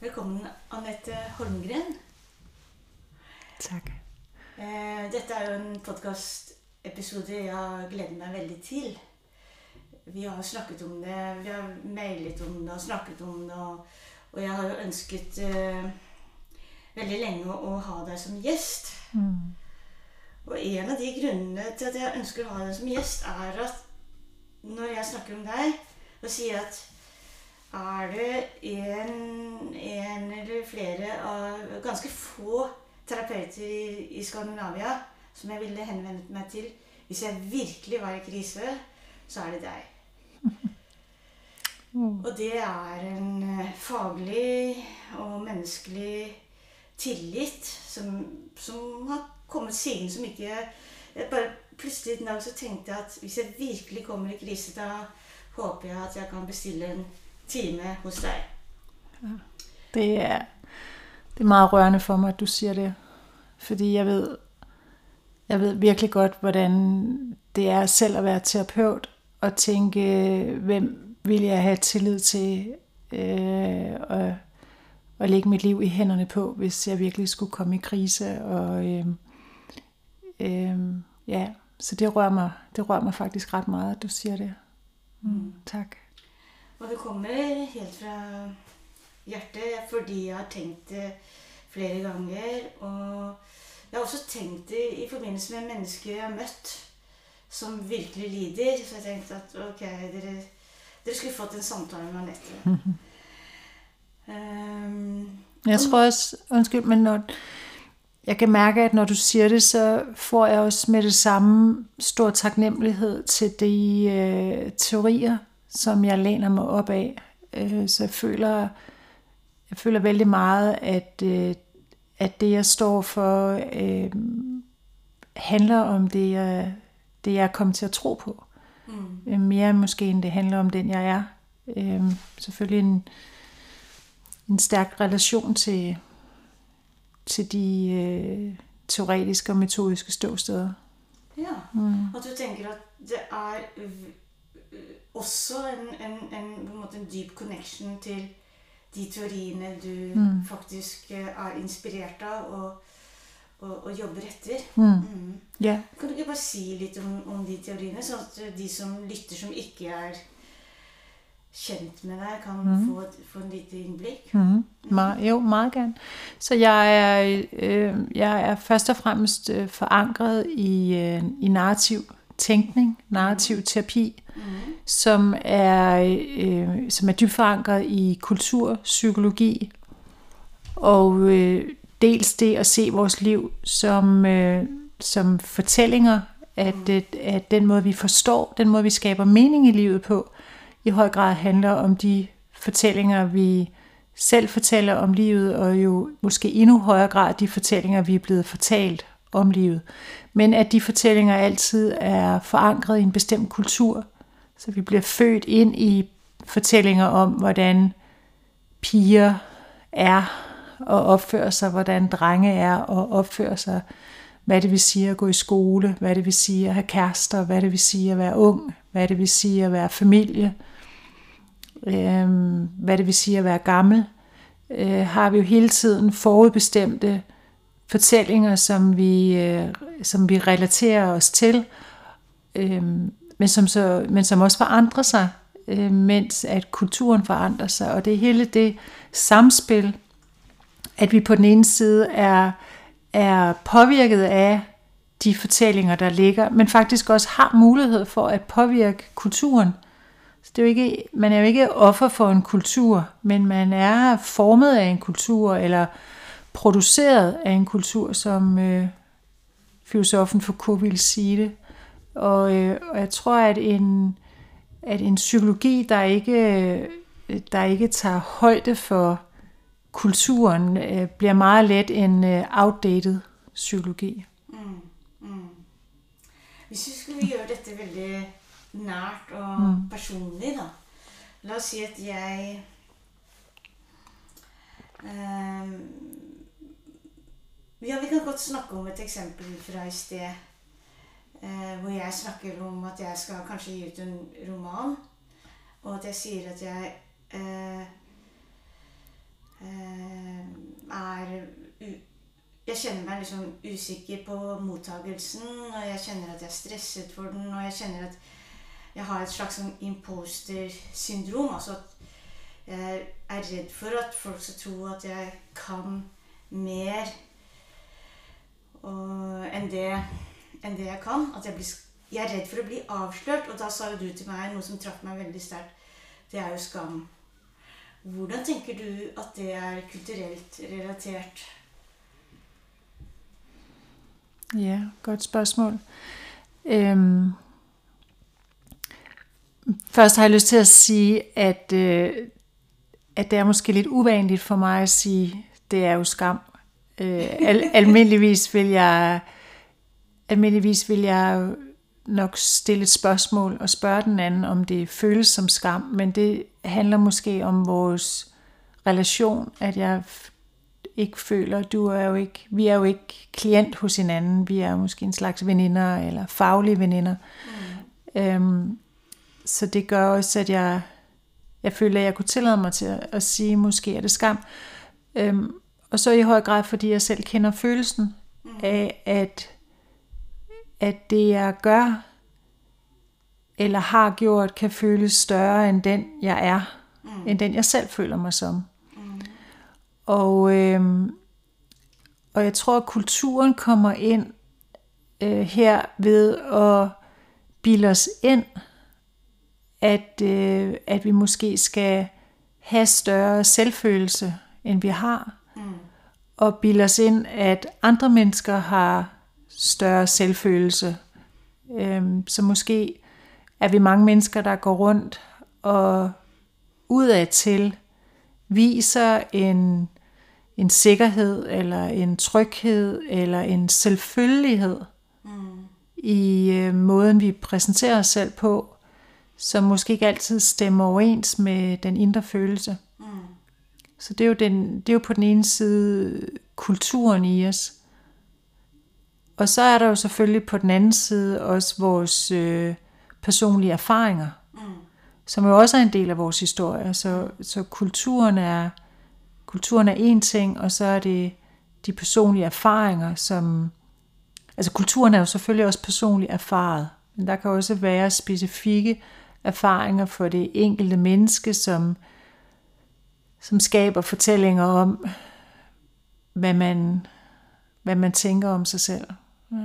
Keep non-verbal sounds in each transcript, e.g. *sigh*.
Velkommen, Anette Holmgren. Tak. Eh, dette er jo en podkastepisode jeg har gledet meg veldig til. Vi har snakket om det, vi har mailet om det og snakket om det. Og, og jeg har jo ønsket eh, veldig lenge å ha deg som gjest. Mm. Og en av de grunnene til at jeg ønsker å ha deg som gjest, er at når jeg snakker om deg og sier at er det en, en eller flere av ganske få terapeuter i, i Skandinavia som jeg ville henvendt meg til hvis jeg virkelig var i krise, så er det deg. *laughs* Mm. Og det er en eh, faglig og menneskelig tillit som, som har kommet siden, som ikke jeg bare Plutselig en dag så tenkte jeg at hvis jeg virkelig kommer i krise, da håper jeg at jeg kan bestille en time hos deg. Det er, det er meget rørende for mig, at du siger det. Fordi jeg ved, jeg ved virkelig godt, hvordan det er selv at være terapeut og tænke, hvem vil jeg have tillid til øh, og, og lægge mit liv i hænderne på, hvis jeg virkelig skulle komme i krise. Og øh, øh, ja, så det rører mig, det rører mig faktisk ret meget, at du siger det. Mm, tak. Og det kommer helt fra hjertet fordi jeg har tenkt det flere ganger. Og jeg har også tenkt det i forbindelse med mennesker jeg har møtt som virkelig lider. Så jeg tenkte at ok, dere, dere skulle fått en samtale med Anette. Um, Jeg tror også, undskyld, men når, jeg kan mærke, at når du siger det, så får jeg også med det samme stor taknemmelighed til de øh, teorier, som jeg læner mig op af. Øh, så jeg føler, jeg føler vældig meget, at, øh, at det, jeg står for, øh, handler om det, jeg, det, jeg er kommet til at tro på. mm, Øh, Mere måske, end det handler om den, jeg er. Øh, selvfølgelig en, en stærk relation til, til de øh, teoretiske og metodiske ståsteder. ja. Mm. At du tenker at det er v- også en, en, en, på en, måte en dyp connection til de teoriene du Mm. faktisk eh, er inspirert av og, og, og jobber etter. Mm. Mm. Ja, Kan du ikke bare si litt om, om de teoriene, sånn at de som lytter som ikke er kjent med deg, kan Mhm. få, få en lite innblikk? mm. Me- jo, meget gerne. Så jeg er, øh, jeg er først og fremmest forankret i, øh, i narrativ tænkning, narrativ terapi, Mm. som er, øh, som er dybt forankret i kultur, psykologi, og øh, dels det at se vores liv som, øh, som fortællinger, at, øh, at den måde vi forstår, den måde vi skaber mening i livet på, i høj grad handler om de fortællinger, vi selv fortæller om livet, og jo måske endnu højere grad de fortællinger, vi er blevet fortalt om livet. Men at de fortællinger altid er forankret i en bestemt kultur, så vi bliver født ind i fortællinger om, hvordan piger er og opfører sig, hvordan drenge er og opfører sig, hvad det vil sige at gå i skole, hvad det vil sige at have kærester, hvad det vil sige at være ung, hvad det vil sige at være familie, øhm, hvad det vil sige at være gammel, øh, har vi jo hele tiden forudbestemte fortællinger, som vi, øh, som vi relaterer os til, øh, men, som så, men som også forandrer sig, øh, mens at kulturen forandrer sig. Og det er hele det samspil, at vi på den ene side er, er påvirket af de fortællinger, der ligger, men faktisk også har mulighed for at påvirke kulturen. Så det er jo ikke, man er jo ikke offer for en kultur, men man er formet af en kultur, eller produceret af en kultur, som øh, filosofen Foucault ville sige det. Og, øh, og jeg tror, at en, at en psykologi, der ikke, øh, der ikke tager højde for kulturen, øh, bliver meget let en øh, outdated psykologi. Mm. Mm. Hvis vi skulle gjøre dette veldig nært og Mm. personlig, da. La oss si at jeg ehm, Ja, vi kan godt snakke om et eksempel fra i sted. eh, hvor jeg snakker om at jeg skal kanskje gi ut en roman. Og at jeg sier at jeg eh, eh, er Jeg kjenner meg liksom usikker på mottagelsen, og jeg kjenner at jeg er stresset for den, og jeg kjenner at jeg har et slags sånn imposter-syndrom. Altså at jeg er redd for at folk skal tro at jeg kan mer enn, det, enn det jeg kan. At jeg, blir, jeg er redd for å bli avslørt. Og da sa jo du til meg noe som traff meg veldig sterkt. Det er jo skam. Hvordan tenker du at det er kulturelt relatert? Ja, godt spørgsmål. Øhm, først har jeg lyst til at sige, at, øh, at det er måske lidt uvanligt for mig at sige, det er jo skam. Øh, al, almindeligvis vil jeg almindeligvis vil jeg nok stille et spørgsmål og spørge den anden, om det føles som skam, men det handler måske om vores relation, at jeg ikke føler, du er jo ikke, vi er jo ikke klient hos hinanden, vi er måske en slags veninder, eller faglige veninder. Mm. Øhm, så det gør også, at jeg, jeg føler, at jeg kunne tillade mig til at, at sige, måske er det skam. Øhm, og så i høj grad, fordi jeg selv kender følelsen mm. af, at, at det jeg gør, eller har gjort, kan føles større end den jeg er, mm. end den jeg selv føler mig som. Mm. Og, øhm, og jeg tror, at kulturen kommer ind øh, her ved at bilde os ind, at, øh, at vi måske skal have større selvfølelse, end vi har. Mm. Og bilde os ind, at andre mennesker har større selvfølelse. Øhm, så måske er vi mange mennesker, der går rundt og udad til viser en, en sikkerhed, eller en tryghed, eller en selvfølgelighed mm. i øh, måden, vi præsenterer os selv på, som måske ikke altid stemmer overens med den indre følelse. Så det er, jo den, det er jo på den ene side kulturen i os. Og så er der jo selvfølgelig på den anden side også vores øh, personlige erfaringer, mm. som jo også er en del af vores historie. Så, så kulturen er kulturen er en ting, og så er det de personlige erfaringer, som altså kulturen er jo selvfølgelig også personligt erfaret, men der kan også være specifikke erfaringer for det enkelte menneske, som, som skaber fortællinger om, hvad man, hvad man tænker om sig selv. Ja.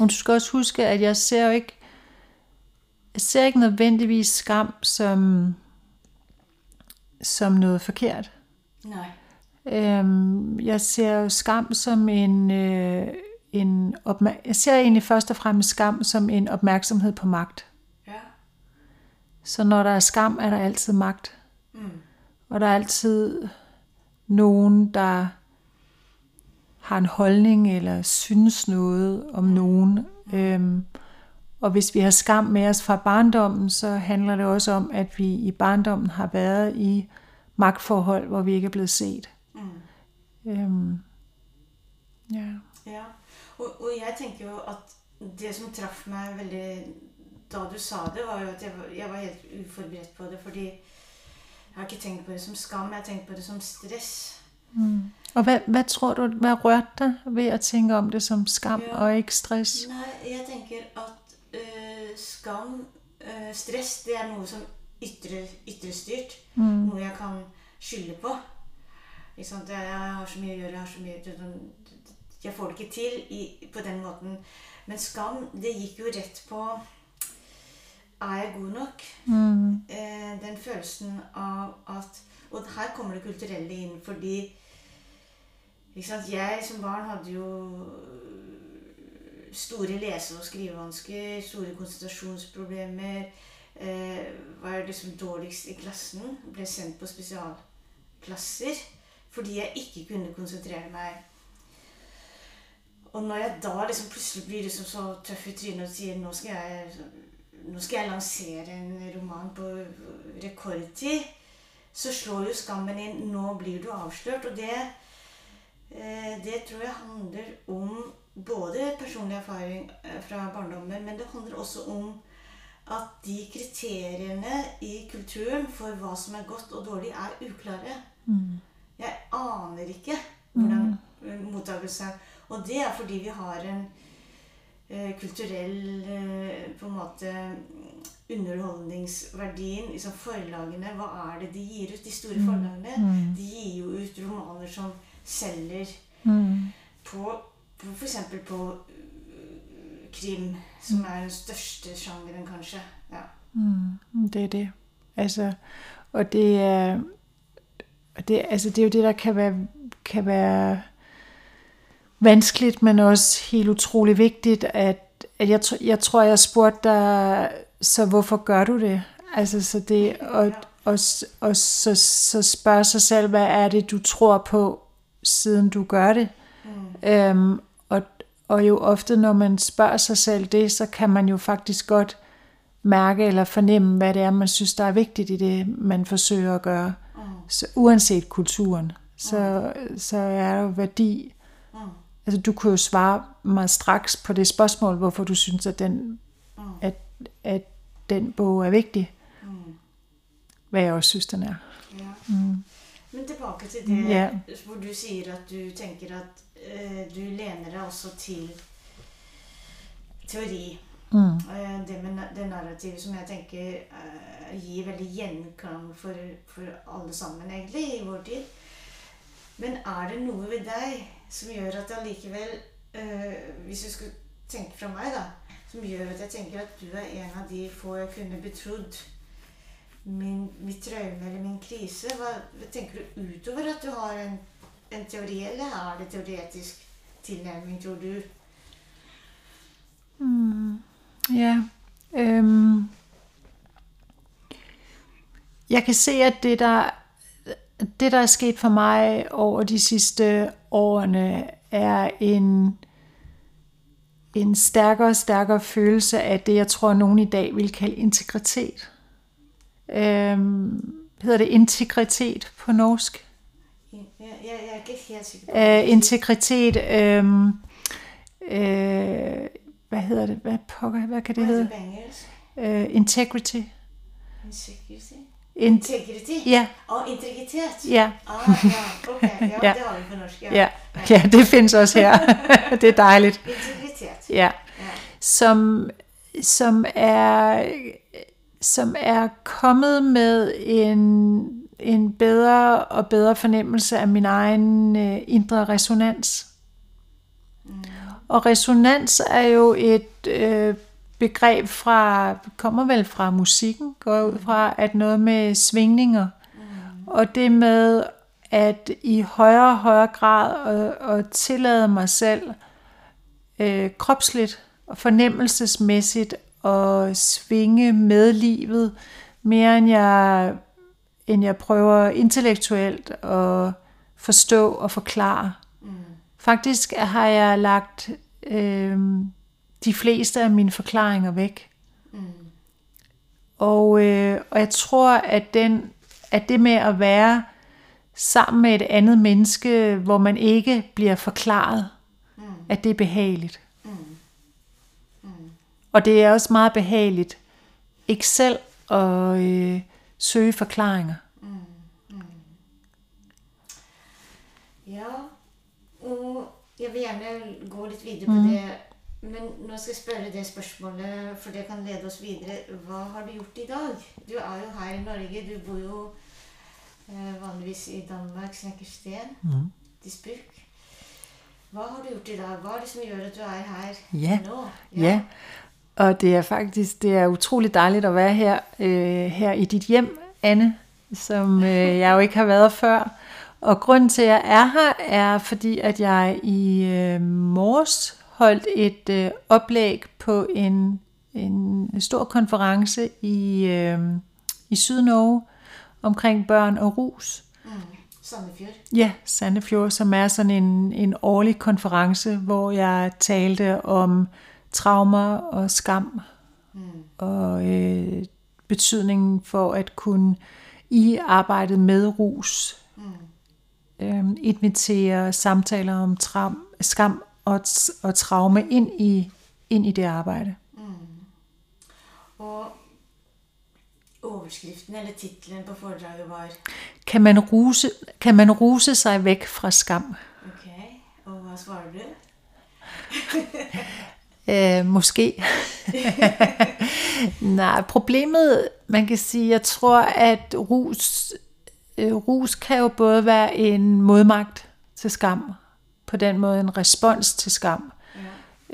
Og du skal også huske, at jeg ser jo ikke, jeg ser ikke nødvendigvis skam som, som noget forkert. Nej. Øhm, jeg ser skam som en, øh, en opmær- jeg ser egentlig først og fremmest skam som en opmærksomhed på magt. Ja. Så når der er skam, er der altid magt. Mm. Og der er altid nogen, der har en holdning eller synes noget om nogen. Øhm, og hvis vi har skam med os fra barndommen, så handler det også om, at vi i barndommen har været i magtforhold, hvor vi ikke er blevet set. Mm. Øhm, ja. ja. Og, og jeg tænker jo, at det som traff mig veldig, da du sa det, var jo at jeg, jeg var helt uforberedt på det, fordi jeg har ikke tænkt på det som skam, jeg har tænkt på det som stress. Mm. Og hvad, hvad tror du, hvad rørte dig ved at tænke om det som skam ja. og ikke stress? Nej, jeg tænker, at øh, skam, øh, stress, det er noget som ytre, ytre styrt. Mm. Noget jeg kan skylde på. Ikke sant? Jeg har så mye å gjøre, jeg har så mye Jeg får det ikke til i, på den måten. Men skam, det gikk jo rett på Er jeg god nok? Mm. Eh, den følelsen av at Og her kommer det kulturelle inn, fordi ikke sant? Jeg som barn hadde jo store lese- og skrivevansker, store konsentrasjonsproblemer. Eh, var liksom dårligst i klassen. Ble sendt på spesialklasser fordi jeg ikke kunne konsentrere meg. Og når jeg da liksom plutselig blir liksom så tøff i trynet og sier nå skal jeg, nå skal jeg lansere en roman på rekordtid, så slår jo skammen inn. Nå blir du avslørt. Og det, eh, det tror jeg handler om både personlig erfaring eh, fra barndommen, men det handler også om at de kriteriene i kulturen for hva som er godt og dårlig, er uklare. Mm. Jeg aner ikke hvordan mm. mottakelse Og det er fordi vi har en kulturell eh, på en måte underholdningsverdien. Liksom forlagene, hva er det de gir ut? De store Mm. forlagene Mm. de gir jo ut romaner som selger Mm. på, på f.eks. på øh, krim, som er den største sjangeren, kanskje. Ja. Mm, det er det. Altså, og det er, det, altså, det er jo det, der kan være, kan være vanskeligt, men også helt utrolig vigtigt, at, at jeg, jeg tror, jeg spurgte dig, så hvorfor gør du det? Altså, så det, og, og, og så, så spørge sig selv, hvad er det, du tror på, siden du gør det? Mm. Øhm, og, og jo ofte, når man spørger sig selv det, så kan man jo faktisk godt mærke eller fornemme, hvad det er, man synes, der er vigtigt i det, man forsøger at gøre. Mm. Så uanset kulturen, så, så er der jo værdi. Altså, du kunne jo svare mig straks på det spørgsmål, hvorfor du synes, at den, Mm. at, at den bog er vigtig. Mm. Hvad jeg også synes, den er. Ja. Mm. Men tilbake til det Ja. hvor du sier at du tenker at eh, du lener deg også til teori. Mm. Eh, det med na- det narrativet som jeg tenker eh, gir veldig gjenklang for, for alle sammen, egentlig, i vår tid. Men er det noe ved deg som gjør at allikevel eh, Hvis du skulle tenke fra meg, da. Som gjør at jeg tenker at du er en av de få jeg kunne betrodd min, mitt traume eller min krise. Hva, hva tenker du utover at du har en, en teori, eller er det teoretisk tilnærming, tror du? Mm. Ja. Øhm. Jeg kan se, at det der, det, der er sket for mig over de sidste årene, er en, en stærkere og stærkere følelse af det, jeg tror, nogen i dag vil kalde integritet. Øhm, hedder det integritet på norsk? Helt sikker på Øh, integritet, øhm, øh, hvad hedder det? Hvad, pokker, hvad kan det hedde? Øh, integrity. Insecurity? In, Integrity? ja, Å, integritet? ja, Ah, ja, ok. Ja, Ja. det har vi på norsk. Ja. ja, ja, det findes også her. *laughs* det er dejligt. Integritet. Ja, Ja. som, som er som er kommet med en, en bedre og bedre fornemmelse af min egen øh, indre resonans. Og resonans er jo et øh, begreb fra, kommer vel fra musikken, går ud fra, at noget med svingninger. Og det med at i højere og højere grad at, at tillade mig selv øh, kropsligt og fornemmelsesmæssigt at svinge med livet, mere end jeg, end jeg prøver intellektuelt at forstå og forklare. Faktisk har jeg lagt øh, de fleste af mine forklaringer væk. Og, øh, og jeg tror, at, den, at det med at være sammen med et andet menneske, hvor man ikke bliver forklaret, at det er behageligt. Og det er også meget behageligt ikke selv at øh, søge forklaringer. Ja, og jeg vil gjerne gå litt videre på det. Men nå skal jeg spørre det spørsmålet, for det kan lede oss videre. Hva har du gjort i dag? Du er jo her i Norge. Du bor jo eh, vanligvis i Danmark, Snekkersten, Mm. Disbruk. Hva har du gjort i dag? Hva er det som gjør at du er her Ja. nå? Ja, og det er faktisk det er utrolig dejligt at være her, øh, her i dit hjem, Anne, som øh, *laughs* jeg jo ikke har været før. Og grunden til, at jeg er her, er fordi, at jeg i øh, morges holdt et øh, oplæg på en, en stor konference i, øh, i Sydnorge omkring børn og rus. Mm. Sandefjord. Ja, Sandefjord, som er sådan en, en årlig konference, hvor jeg talte om traumer og skam Mm. og øh, betydningen for at kunne i arbejdet med rus Mm. øh, invitere samtaler om tram, skam og, og traume ind i, ind i det arbejde. Og, overskriften eller titlen på foredraget var Kan man ruse, kan man ruse sig væk fra skam? Ok, og hvad svarer du? *laughs* Øh, måske. *laughs* Nej, problemet, man kan sige, jeg tror, at rus, øh, rus kan jo både være en modmagt til skam, på den måde en respons til skam,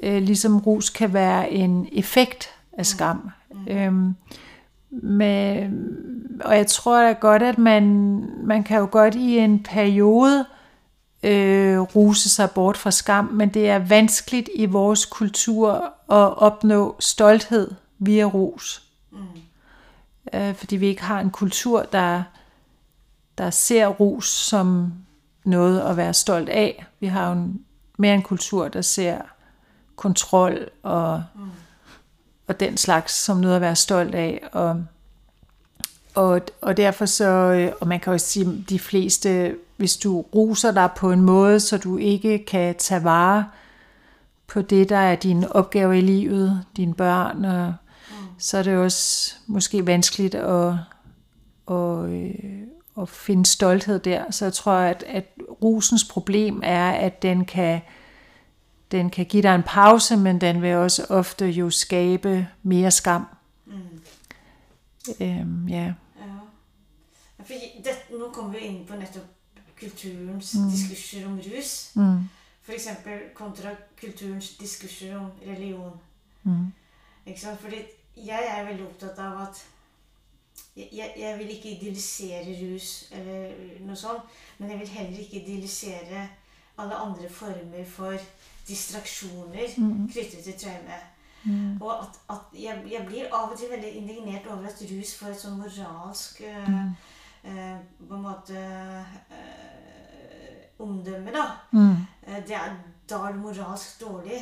Ja. øh, ligesom rus kan være en effekt af skam. Øhm, men, og jeg tror da godt, at man, man kan jo godt i en periode øh, ruse sig bort fra skam, men det er vanskeligt i vores kultur at opnå stolthed via rus. Øh, fordi vi ikke har en kultur, der, der ser rus som noget at være stolt af. Vi har jo en, mere en kultur, der ser kontrol og, og den slags som noget at være stolt af. Og, og, og derfor så, øh, og man kan også sige, de fleste, hvis du ruser dig på en måde, så du ikke kan tage vare på det, der er din opgave i livet, dine børn, og så er det også måske vanskeligt at, at, øh, at finde stolthed der. Så jeg tror, at, at rusens problem er, at den kan, den kan give dig en pause, men den vil også ofte jo skabe mere skam. Øhm, ja. Ja. Ja, For det, nu kommer vi ind på netop kulturens mm. diskusser om rus. Mm. For eksempel kontra kulturens diskusser om religion. Mm. Ikke sant? Fordi jeg er veldig opptatt av at jeg, jeg- vil ikke idealisere rus eller noe sånt, men jeg vil heller ikke idealisere alle andre former for distraksjoner knyttet til traume. Og at, at jeg, jeg blir av og til veldig indignert over at rus får et sånn moralsk eh, eh, på en måte eh, omdømme, da. Mm. Eh, Det er, da er du moralsk dårlig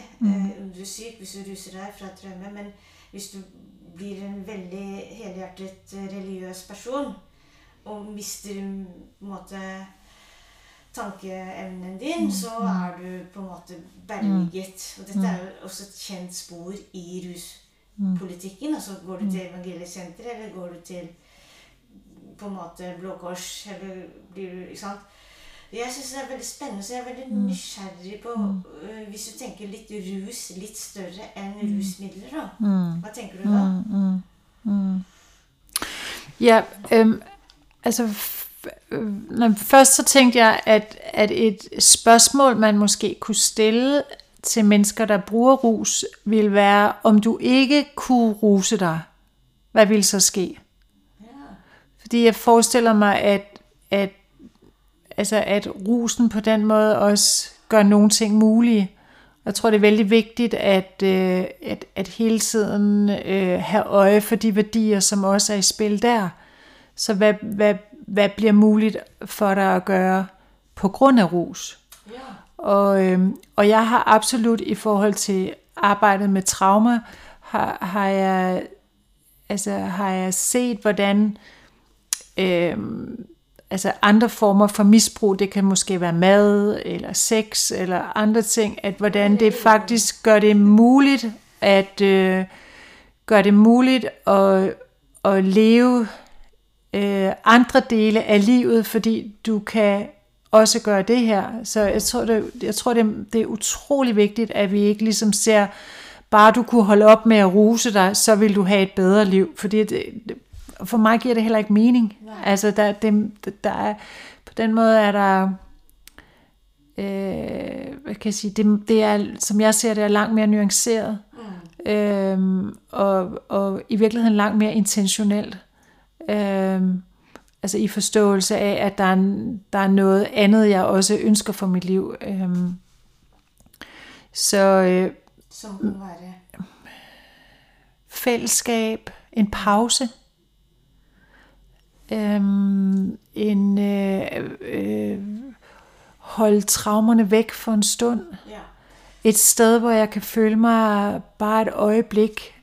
om du er syk hvis du ruser deg fra traume. Men hvis du blir en veldig helhjertet eh, religiøs person og mister på en måte tankeevnen din, så er du på en måte berget. Og dette er jo også et kjent spor i ruspolitikken. Altså går du til evangeliesenteret, eller går du til på en måte Blå Kors, eller blir du Ikke sant? Jeg syns det er veldig spennende, så jeg er veldig nysgjerrig på øh, Hvis du tenker litt rus litt større enn rusmidler, da. Hva tenker du da? Ja, øhm, altså f- øh, først så tænkte jeg, at, at et spørgsmål, man måske kunne stille til mennesker, der bruger rus, ville være, om du ikke kunne ruse dig, hvad ville så ske? Ja. Fordi jeg forestiller mig, at, at, altså at rusen på den måde også gør nogle ting mulige. Jeg tror, det er vældig vigtigt at, øh, at, at hele tiden øh, have øje for de værdier, som også er i spil der. Så hvad, hvad, hvad bliver muligt for dig at gøre på grund af rus? ja. Og, øhm, og jeg har absolut i forhold til arbejdet med trauma, har, har, jeg, altså, har jeg set, hvordan øhm, altså andre former for misbrug, det kan måske være mad eller sex eller andre ting, at hvordan det faktisk gør det muligt at øh, gøre det muligt at, at leve øh, andre dele af livet, fordi du kan også gøre det her. Så jeg tror, det, jeg tror det, det er utrolig vigtigt, at vi ikke ligesom ser, bare du kunne holde op med at ruse dig, så vil du have et bedre liv. Fordi det, for mig giver det heller ikke mening. Nej. Altså, der, det, der er, på den måde er der, øh, hvad kan jeg sige, det, det er, som jeg ser det, er langt mere nuanceret. Mm. Øhm, og, og i virkeligheden langt mere intentionelt. Øhm, altså i forståelse af, at der er, der er noget andet, jeg også ønsker for mit liv. Øhm, så øh, Som kunne være fællesskab, en pause, øhm, en øh, øh, holde traumerne væk for en stund. Ja. Et sted, hvor jeg kan føle mig bare et øjeblik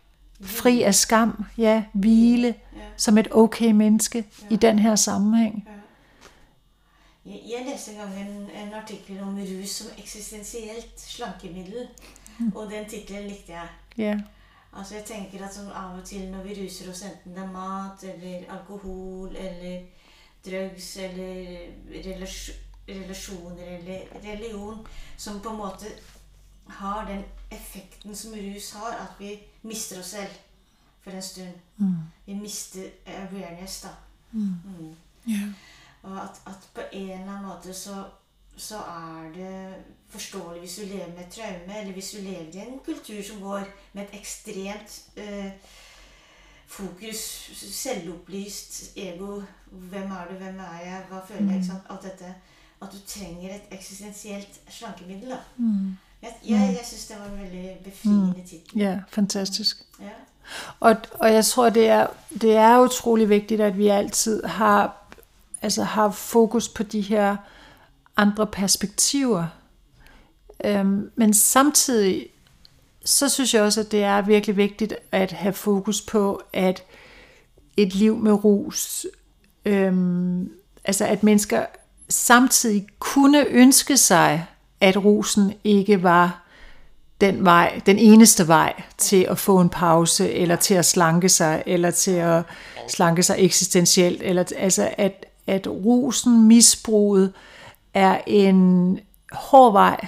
fri af skam, ja, hvile, Ja. som et okay menneske i den her sammenhæng. Jeg, jeg læste engang en, en artikkel om rus som eksistensielt slankemiddel. Og den titlen likte jeg. Ja, Altså jeg tenker at sånn av og til når vi ruser oss, enten det er mat eller alkohol eller drugs eller relasj relasjoner eller religion, som på en måte har den effekten som rus har, at vi mister oss selv for en stund. Mm. Vi mister awareness, da. Mm. Mm. Ja. Og at, at på en eller annen måte så, så er det forståelig hvis du lever med et traume, eller hvis du lever i en kultur som går med et ekstremt eh, fokus, selvopplyst ego Hvem er du, hvem er jeg, hva føler jeg? ikke sant? Alt dette. At du trenger et eksistensielt slankemiddel. da. Mm. Jeg, jeg, jeg syns det var en veldig befriende tittel. Ja, fantastisk. Ja. Og, og jeg tror, det er, det er utrolig vigtigt, at vi altid har, altså har fokus på de her andre perspektiver. Øhm, men samtidig, så synes jeg også, at det er virkelig vigtigt at have fokus på, at et liv med rus, øhm, altså at mennesker samtidig kunne ønske sig, at rusen ikke var den vej, den eneste vej til at få en pause, eller til at slanke sig, eller til at slanke sig eksistentielt, eller altså at, at rusen, misbruget, er en hård vej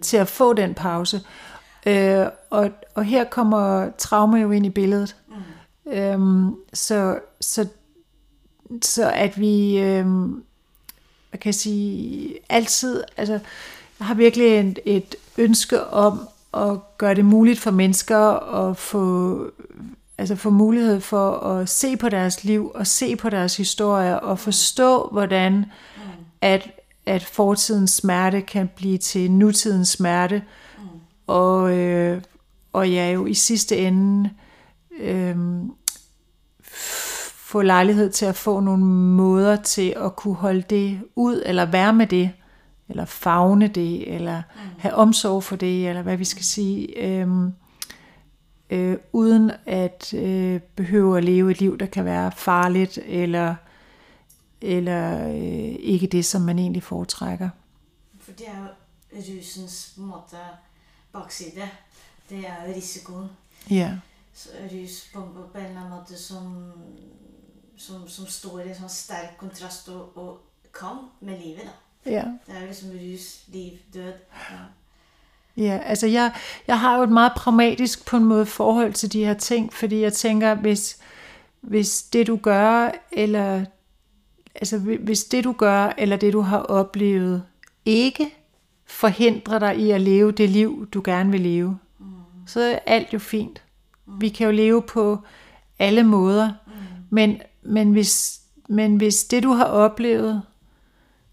til at få den pause. Øh, og, og her kommer trauma jo ind i billedet. Mm. Øhm, så, så, så at vi, øhm, hvad kan jeg sige, altid, altså, jeg har virkelig et, et ønske om at gøre det muligt for mennesker at få, altså få mulighed for at se på deres liv og se på deres historier og forstå, hvordan at, at fortidens smerte kan blive til nutidens smerte. Og, øh, og ja, jo i sidste ende øh, få lejlighed til at få nogle måder til at kunne holde det ud, eller være med det, eller fagne det, eller have omsorg for det, eller hvad vi skal sige, øhm, øh, uden at øh, behøve at leve et liv, der kan være farligt, eller, eller øh, ikke det, som man egentlig foretrækker. For det er jo rusens på en måte bakside. Det er jo risikoen. Ja, Så rus på, på en eller annen måte som, som, som står i en sånn sterk kontrast og, og kamp med livet. da. ja. Det er jo liksom rus, liv, død. Ja. Ja, altså jeg, jeg har jo et meget pragmatisk på en måde forhold til de her ting, fordi jeg tænker, hvis, hvis det du gør, eller altså hvis det du gør, eller det du har oplevet, ikke forhindrer dig i at leve det liv, du gerne vil leve, mm. så er alt jo fint. Vi kan jo leve på alle måder, mm. men, men, hvis, men hvis det du har oplevet,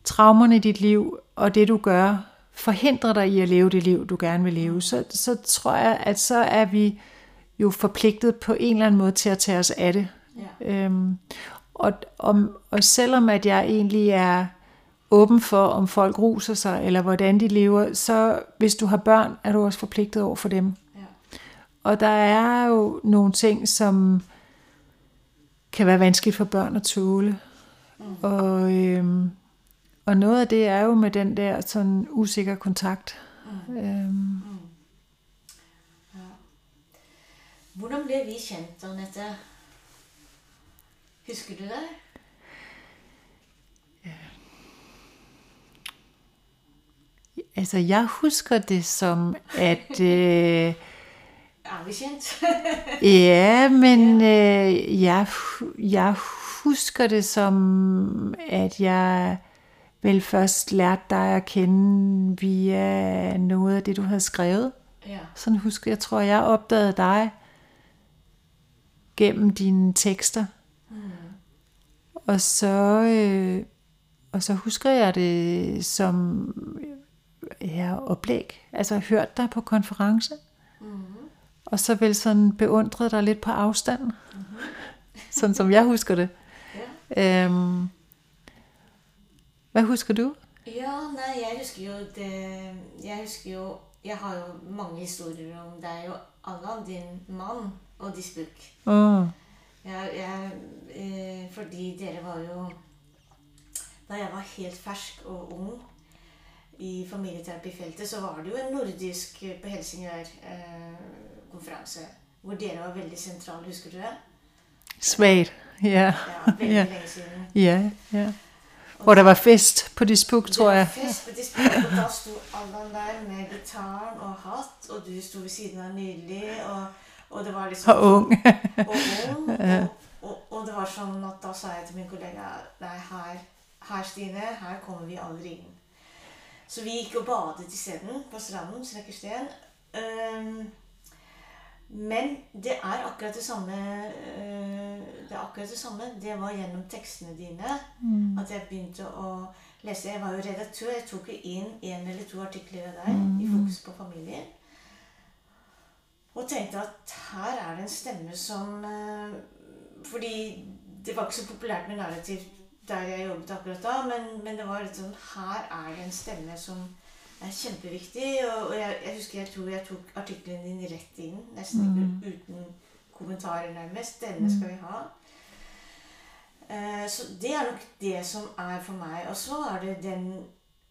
traumerne i dit liv, og det du gør, forhindrer dig i at leve det liv, du gerne vil leve, så, så tror jeg, at så er vi jo forpligtet på en eller anden måde til at tage os af det. Ja. Øhm, og, og, og selvom at jeg egentlig er åben for, om folk ruser sig, eller hvordan de lever, så hvis du har børn, er du også forpligtet over for dem. Ja. Og der er jo nogle ting, som kan være vanskeligt for børn at tåle. Mm. Og, øhm, og noget af det er jo med den der sådan usikker kontakt. Mm. Øhm, Hvordan ble vi kjent, Anette? Husker du det? altså jeg husker det som, at... *laughs* Øh, *laughs* ja, men øh, jeg, jeg husker det som, at jeg vel først lærte dig at kende via noget af det, du havde skrevet. ja. Sådan husker jeg, tror jeg opdagede dig gennem dine tekster. Og så øh, og så husker jeg det som ja, oplæg. Altså jeg hørte dig på konference. Og så vel sådan beundrede dig lidt på afstand. sådan som jeg husker det. Øhm, hvad husker du? Ja, nei, jeg husker jo det Jeg husker jo Jeg har jo mange historier om deg og Allan, din mann, og Disbuk. Åh, Jeg, jeg, eh, fordi dere var jo Da jeg var helt fersk og ung i familieterapifeltet, så var det jo en nordisk eh, på Helsingør eh, konferanse hvor dere var veldig sentrale, husker du det? Svagt, ja. Ja, veldig Ja. lenge siden. Ja, ja. Hvor der var fest på Dispuk, tror jeg. Det var fest på disput, og da sto Allan der med gitaren og hatt, og du sto ved siden av nydelig, og, og det var liksom Og ung. og ung. Og, og, og det var sånn at da sa jeg til min kollega Nei, her, her Stine, her kommer vi aldri inn. Så vi gikk og badet isteden på stranden, Snekkersten. Um, men det er akkurat det samme øh, Det er akkurat det samme. Det var gjennom tekstene dine at jeg begynte å lese. Jeg var jo redaktør. Jeg tok jo inn en eller to artikler av deg i Fokus på familien. Og tenkte at her er det en stemme som øh, Fordi det var ikke så populært med narrativ der jeg jobbet akkurat da, men, men det var litt sånn Her er det en stemme som er kjempeviktig. Og, og jeg, jeg husker jeg tror jeg tok artikkelen din rett inn, nesten ikke uten kommentarer, nærmest. Denne skal vi ha. Eh, så det er nok det som er for meg. Og så er det den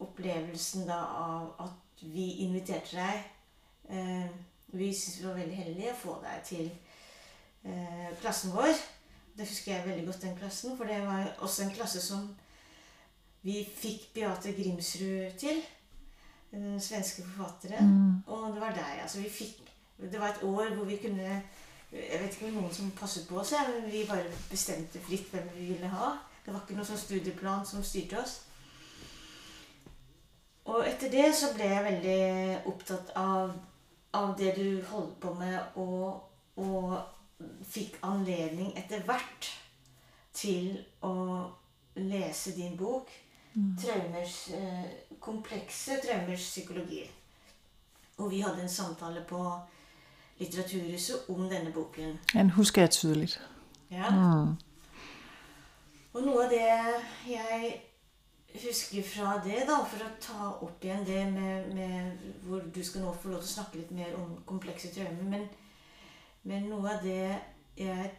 opplevelsen da av at vi inviterte deg. Eh, vi syntes vi var veldig heldige å få deg til eh, klassen vår. Det husker jeg veldig godt, den klassen. For det var også en klasse som vi fikk Beate Grimsrud til. Den svenske forfatteren. Og det var deg. Altså vi fikk Det var et år hvor vi kunne Jeg vet ikke om noen som passet på oss, men vi bare bestemte fritt hvem vi ville ha. Det var ikke noen sånn studieplan som styrte oss. Og etter det så ble jeg veldig opptatt av, av det du holdt på med, og, og fikk anledning etter hvert til å lese din bok. Traumers, eh, komplekse traumers psykologi. Og vi hadde en samtale på Litteraturhuset om denne boken. Den husker jeg tydeligt. Ja. Og noe av det jeg husker fra det, da, for å ta opp igjen det med, med hvor du skal nå få lov til å snakke litt mer om komplekse traumer, men, men noe av det jeg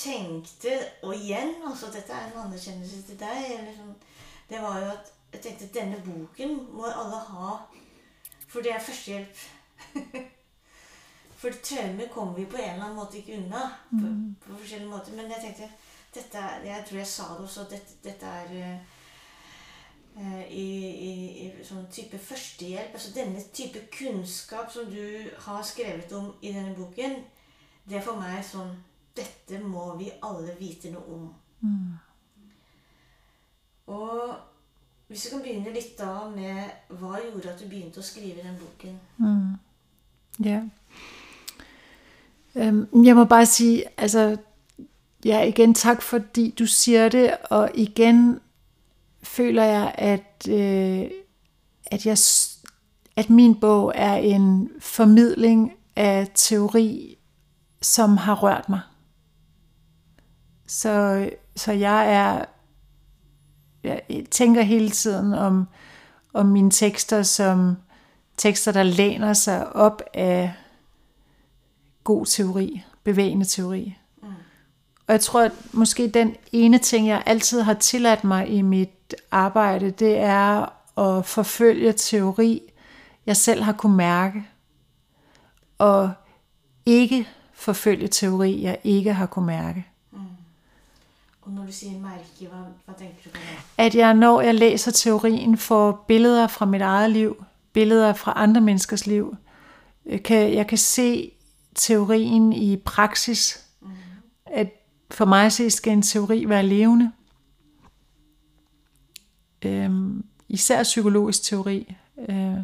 tenkte, og igjen, altså dette er en anerkjennelse til deg, eller sånn, det var jo at jeg tenkte at denne boken må alle ha, for det er førstehjelp. *laughs* For traumer kommer vi på en eller annen måte ikke unna. På, på forskjellige måter. Men jeg tenkte dette Jeg tror jeg sa det også. Dette, dette er eh, i, i, i sånn type førstehjelp. Altså denne type kunnskap som du har skrevet om i denne boken, det er for meg sånn Dette må vi alle vite noe om. Og hvis vi kan begynne litt da med hva gjorde at du begynte å skrive den boken? Ja. Øhm, jeg må bare sige, altså, ja, igen tak fordi du siger det, og igen føler jeg, at, øh, at, jeg, at min bog er en formidling af teori, som har rørt mig. Så, så jeg er, jeg tænker hele tiden om, om mine tekster som tekster, der læner sig op af god teori, bevægende teori. Og jeg tror, at måske den ene ting, jeg altid har tilladt mig i mit arbejde, det er at forfølge teori, jeg selv har kunne mærke, og ikke forfølge teori, jeg ikke har kunne mærke. Og når du sier merke, hva, hva tenker du på det? At jeg, når jeg læser teorien, får billeder fra mit eget liv, billeder fra andre menneskers liv. Jeg kan, jeg kan se teorien i praksis. For mig at se, skal en teori være levende. Øhm, især psykologisk teori. Øh,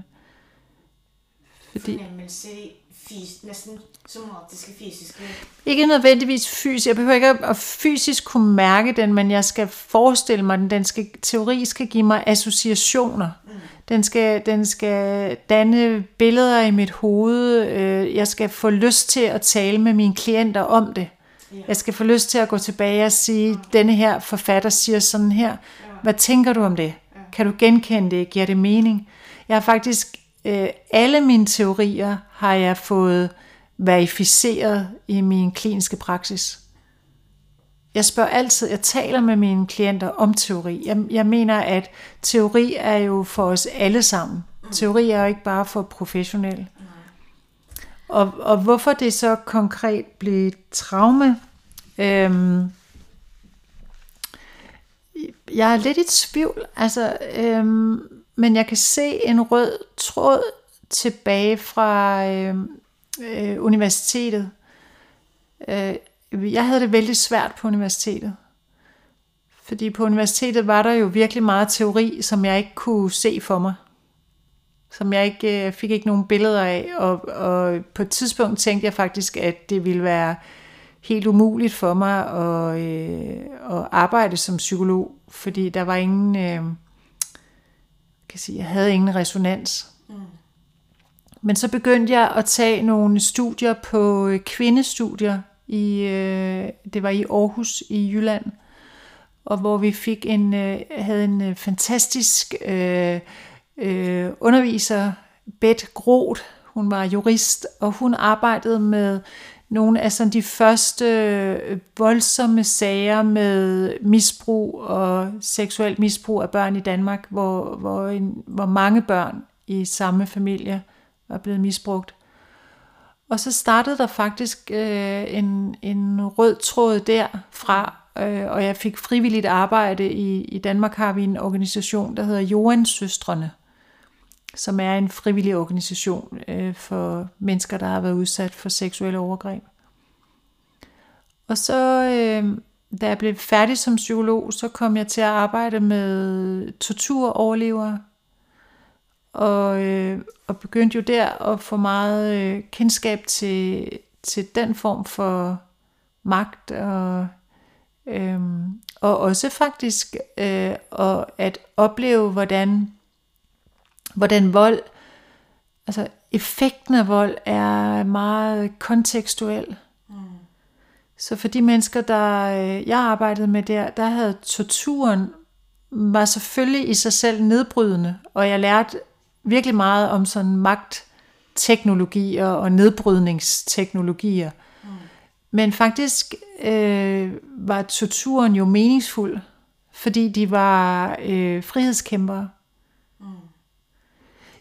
fordi, Fornemmelser i fys, nesten somatiske, fysiske Ikke nødvendigvis fysisk. Jeg behøver ikke at- fysisk kunne mærke den, men jeg skal forestille mig den. den skal, teori skal give mig associationer. Den skal, den skal danne billeder i mit hoved. Øh, Jeg skal få lyst til at tale med mine klienter om det. Jeg skal få lyst til at gå tilbage og sige, denne her forfatter siger sådan her. Hvad tænker du om det? Kan du genkende det? Giver det mening? Jeg har faktisk, øh, alle mine teorier har jeg fået verificeret i min kliniske praksis. Jeg spørger altid, jeg taler med mine klienter om teori. Jeg, jeg mener, at teori er jo for os alle sammen. Teori er jo ikke bare for professionelle. Og, og hvorfor det så konkret blev traume? Øhm, jeg er lidt i tvivl, altså, øhm, men jeg kan se en rød tråd tilbage fra øhm, øh, universitetet. Øh, jeg havde det vældig svært på universitetet. Fordi på universitetet var der jo virkelig meget teori, som jeg ikke kunne se for mig. Som jeg ikke øh, fik ikke nogen billeder af. Og, og på et tidspunkt tænkte jeg faktisk, at det ville være helt umuligt for mig at, øh, at arbejde som psykolog. Fordi der var ingen... Øh, kan sige, jeg havde ingen resonans. Mm. Men så begyndte jeg at tage nogle studier på øh, kvindestudier. I, øh, det var i Aarhus i Jylland og hvor vi fik en, øh, havde en øh, fantastisk øh, øh, underviser, Bet Groth. Hun var jurist, og hun arbejdede med nogle af sådan de første øh, voldsomme sager med misbrug og seksuelt misbrug af børn i Danmark, hvor, hvor, en, hvor mange børn i samme familie var blevet misbrugt. Og så startede der faktisk øh, en, en rød tråd derfra, øh, og jeg fik frivilligt arbejde. I, I Danmark har vi en organisation, der hedder Joans Søstrene, som er en frivillig organisation øh, for mennesker, der har været udsat for seksuelle overgreb. Og så, øh, da jeg blev færdig som psykolog, så kom jeg til at arbejde med torturoverlevere, og, øh, og begyndte jo der at få meget øh, kendskab til, til den form for magt og Øhm, og også faktisk øh, og at opleve, hvordan, hvordan vold, altså effekten af vold er meget kontekstuel. Mm. Så for de mennesker, der øh, jeg arbejdede med der, der havde torturen var selvfølgelig i sig selv nedbrydende, og jeg lærte virkelig meget om sådan magtteknologier og nedbrydningsteknologier. Mm. Men faktisk øh, var torturen jo meningsfuld, fordi de var øh, frihedskæmpere.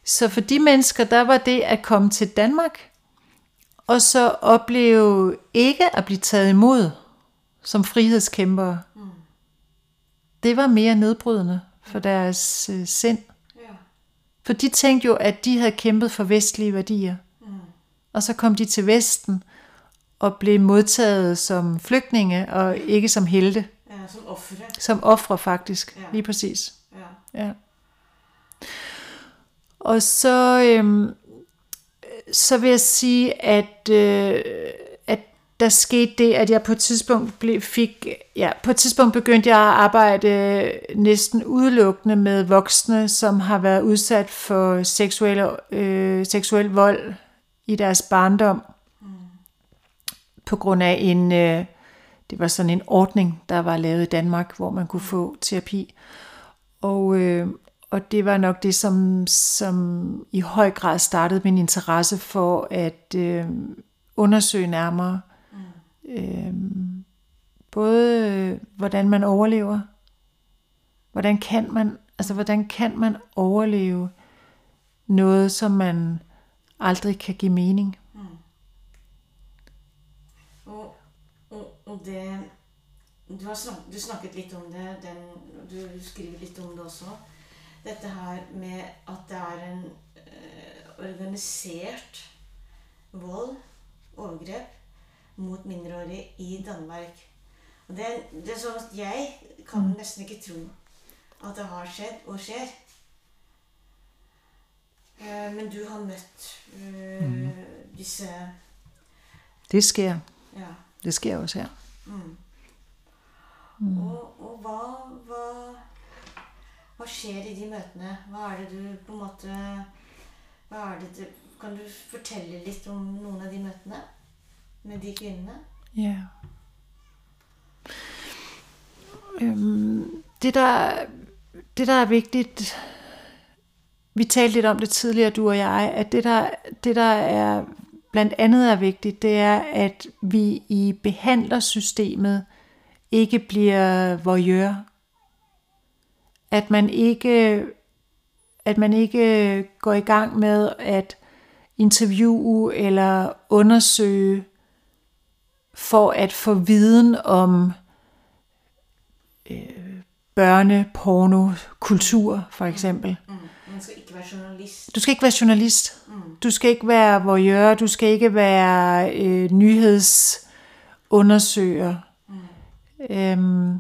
Så for de mennesker, der var det at komme til Danmark, og så opleve ikke at blive taget imod som frihedskæmpere, mm. det var mere nedbrydende for deres øh, sind. Ja. For de tænkte jo, at de havde kæmpet for vestlige værdier. Mm. Og så kom de til Vesten, og blev modtaget som flygtninge og ikke som helte. Ja, som ofre. Som ofre faktisk, ja. lige præcis. Ja. ja. Og så, øhm, så vil jeg sige, at, øh, at der skete det, at jeg på et tidspunkt blev, fik, ja, på et tidspunkt begyndte jeg at arbejde næsten udelukkende med voksne, som har været udsat for seksuel, øh, seksuel vold i deres barndom på grund af en, øh, det var sådan en ordning, der var lavet i Danmark, hvor man kunne få terapi. Og, øh, og det var nok det, som, som i høj grad startede min interesse for at øh, undersøge nærmere. Mm. Øh, både øh, hvordan man overlever, hvordan kan man, altså hvordan kan man overleve noget, som man aldrig kan give mening. Og det du, har snak, du snakket litt om det, den, du skriver litt om det også. Dette her med at det er en øh, organisert vold, overgrep, mot mindreårige i Danmark. Og det, det er sånn at jeg kan mm. nesten ikke tro at det har skjedd og skjer. Uh, men du har møtt uh, mm. disse Det sker. Ja. Det sker også her. Mm. Mm. Og, og hva, hva, hva skjer i de møtene? Hva er det du på en måte hva er det du, Kan du fortelle litt om noen av de møtene med de kvinnene? Ja. Øhm, det, der, det, der er vigtigt Vi talte lidt om det tidligere, du og jeg, at det, der, det, der er blandt andet er vigtigt, det er, at vi i behandlersystemet ikke bliver voyeur. At man ikke, at man ikke går i gang med at interviewe eller undersøge for at få viden om øh, børneporno, kultur for eksempel. Mm. Man skal ikke være journalist. Du skal ikke være journalist. Mm. Du skal ikke være voyeur. Du skal ikke være øh, nyhedsundersøger. Mm. Øhm,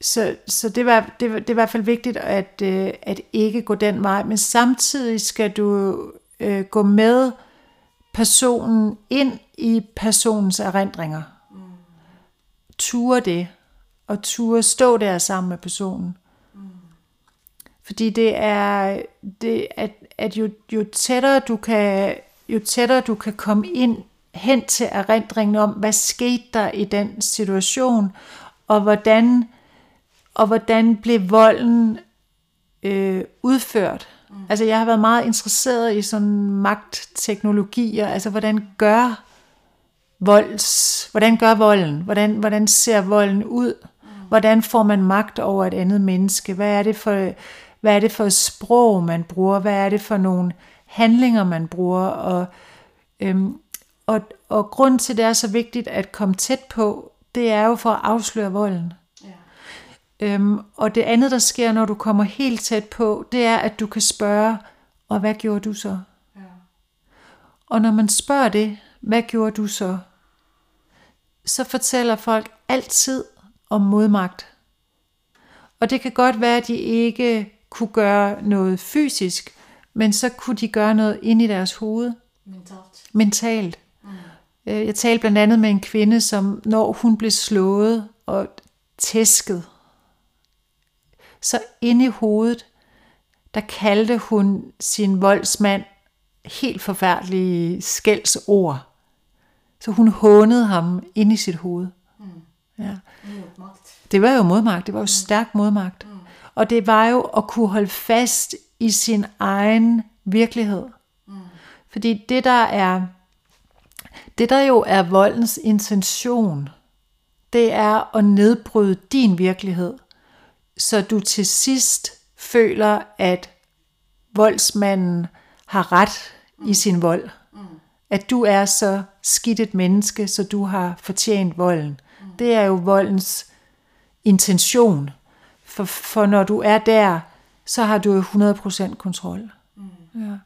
så så det, var, det, var, det er i hvert fald vigtigt at, øh, at ikke gå den vej. Men samtidig skal du øh, gå med personen ind i personens erindringer. Mm. Ture det. Og ture stå der sammen med personen. Fordi det er, det, at, at jo, jo, tættere du kan, jo tættere du kan komme ind hen til erindringen om, hvad skete der i den situation, og hvordan, og hvordan blev volden øh, udført. Mm. Altså jeg har været meget interesseret i sådan magtteknologier, altså hvordan gør volds, hvordan gør volden, hvordan, hvordan ser volden ud, mm. hvordan får man magt over et andet menneske, hvad er det for hvad er det for et sprog, man bruger? Hvad er det for nogle handlinger, man bruger? Og, øhm, og, og grund til, det er så vigtigt at komme tæt på, det er jo for at afsløre volden. Ja. Øhm, og det andet, der sker, når du kommer helt tæt på, det er, at du kan spørge, og hvad gjorde du så? Ja. Og når man spørger det, hvad gjorde du så? Så fortæller folk altid om modmagt. Og det kan godt være, at de ikke kunne gøre noget fysisk, men så kunne de gøre noget ind i deres hoved, Mentalt. mentalt. Mm. Øh, Jeg talte blandt andet med en kvinde, som når hun blev slået og tæsket, så inde i hovedet, der kaldte hun sin voldsmand helt forfærdelige skældsord. Så hun hånede ham inde i sit hoved. Mm. Ja. Det var jo modmagt, det var jo stærk modmagt. Mm. Og det var jo at kunne holde fast i sin egen virkelighed. Mm. Fordi det der er, det der jo er voldens intention, det er at nedbryde din virkelighed, så du til sidst føler, at voldsmanden har ret i sin vold. Mm. At du er så skidt et menneske, så du har fortjent volden. Det er jo voldens intention. For, for når du er der, så har du jo 100% kontrol. Mm. Ja.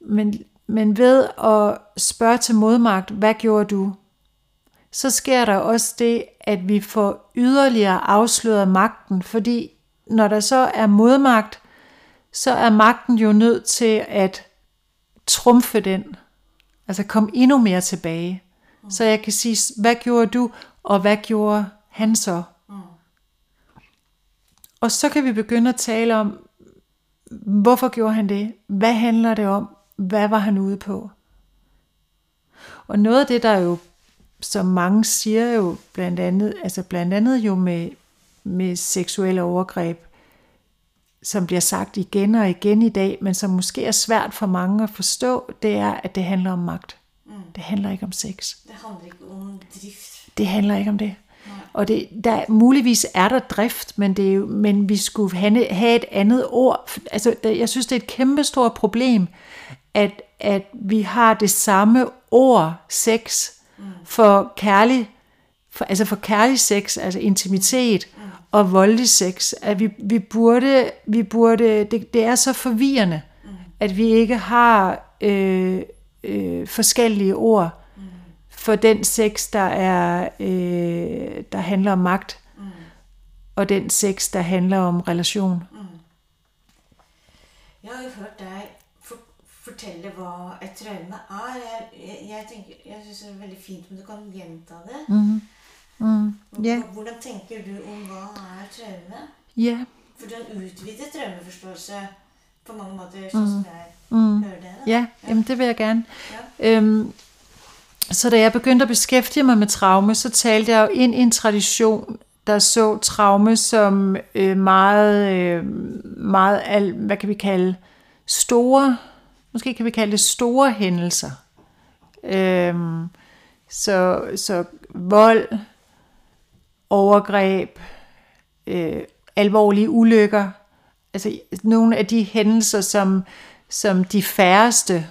Men, men ved at spørge til modmagt, hvad gjorde du? Så sker der også det, at vi får yderligere afsløret magten, fordi når der så er modmagt, så er magten jo nødt til at trumfe den. Altså komme endnu mere tilbage. Så jeg kan sige, hvad gjorde du, og hvad gjorde han så? Mm. Og så kan vi begynde at tale om, hvorfor gjorde han det? Hvad handler det om? Hvad var han ude på? Og noget af det, der jo, som mange siger jo, blandt andet, altså blandt andet jo med, med seksuelle overgreb, som bliver sagt igen og igen i dag, men som måske er svært for mange at forstå, det er, at det handler om magt. Mm. Det handler ikke om sex. Det handler ikke om drift. Det handler ikke om det. Nej. Og det, der, muligvis er der drift, men, det er jo, men vi skulle have, have et andet ord. Altså, der, jeg synes, det er et kæmpestort problem, at, at vi har det samme ord, sex, mm. for kærlig, for, altså for kærlig sex, altså intimitet, mm. og voldelig sex. At vi, vi burde, vi burde det, det er så forvirrende, mm. at vi ikke har øh, øh, forskellige ord for den sex, der er øh, der handler om magt, Mm. og den sex, der handler om relation. Mm. Jeg har jo hørt dig for, fortælle, hvad et traume er. Jeg, jeg, jeg, tænker, jeg synes det er veldig fint, men du kan gjenta det. Mm. Mm. Ja. H- Hvordan tænker du om, hvad er traume? Ja. For det er en traumeforståelse på mange måder, sådan som jeg Mm. hører det. Ja, jamen det vil jeg gerne. Ja. Øhm, så da jeg begyndte at beskæftige mig med traume, så talte jeg jo ind i en tradition, der så traume som øh, meget, øh, meget al, hvad kan vi kalde, store, måske kan vi kalde det store hændelser. Øhm, så, så vold, overgreb, øh, alvorlige ulykker, altså nogle af de hændelser, som, som de færreste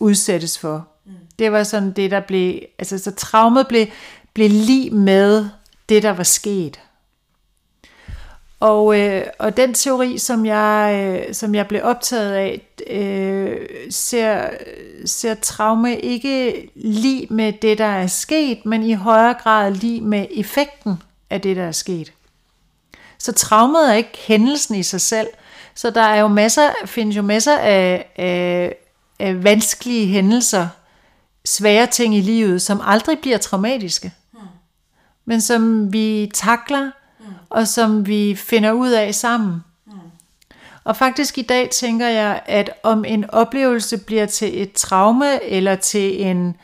udsættes for. Mm. Det var sådan det, der blev, altså så traumet blev, blev lige med det, der var sket. Og, øh, og den teori, som jeg, øh, som jeg blev optaget af, øh, ser, ser traume ikke lige med det, der er sket, men i højere grad lige med effekten af det, der er sket. Så traumet er ikke hændelsen i sig selv. Så der er jo masser, findes jo masser af, af, af vanskelige hændelser, svære ting i livet, som aldrig bliver traumatiske. Hmm. Men som vi takler, og som vi finder ud af sammen. Mm. Og faktisk i dag tænker jeg, at om en oplevelse bliver til et traume eller til en,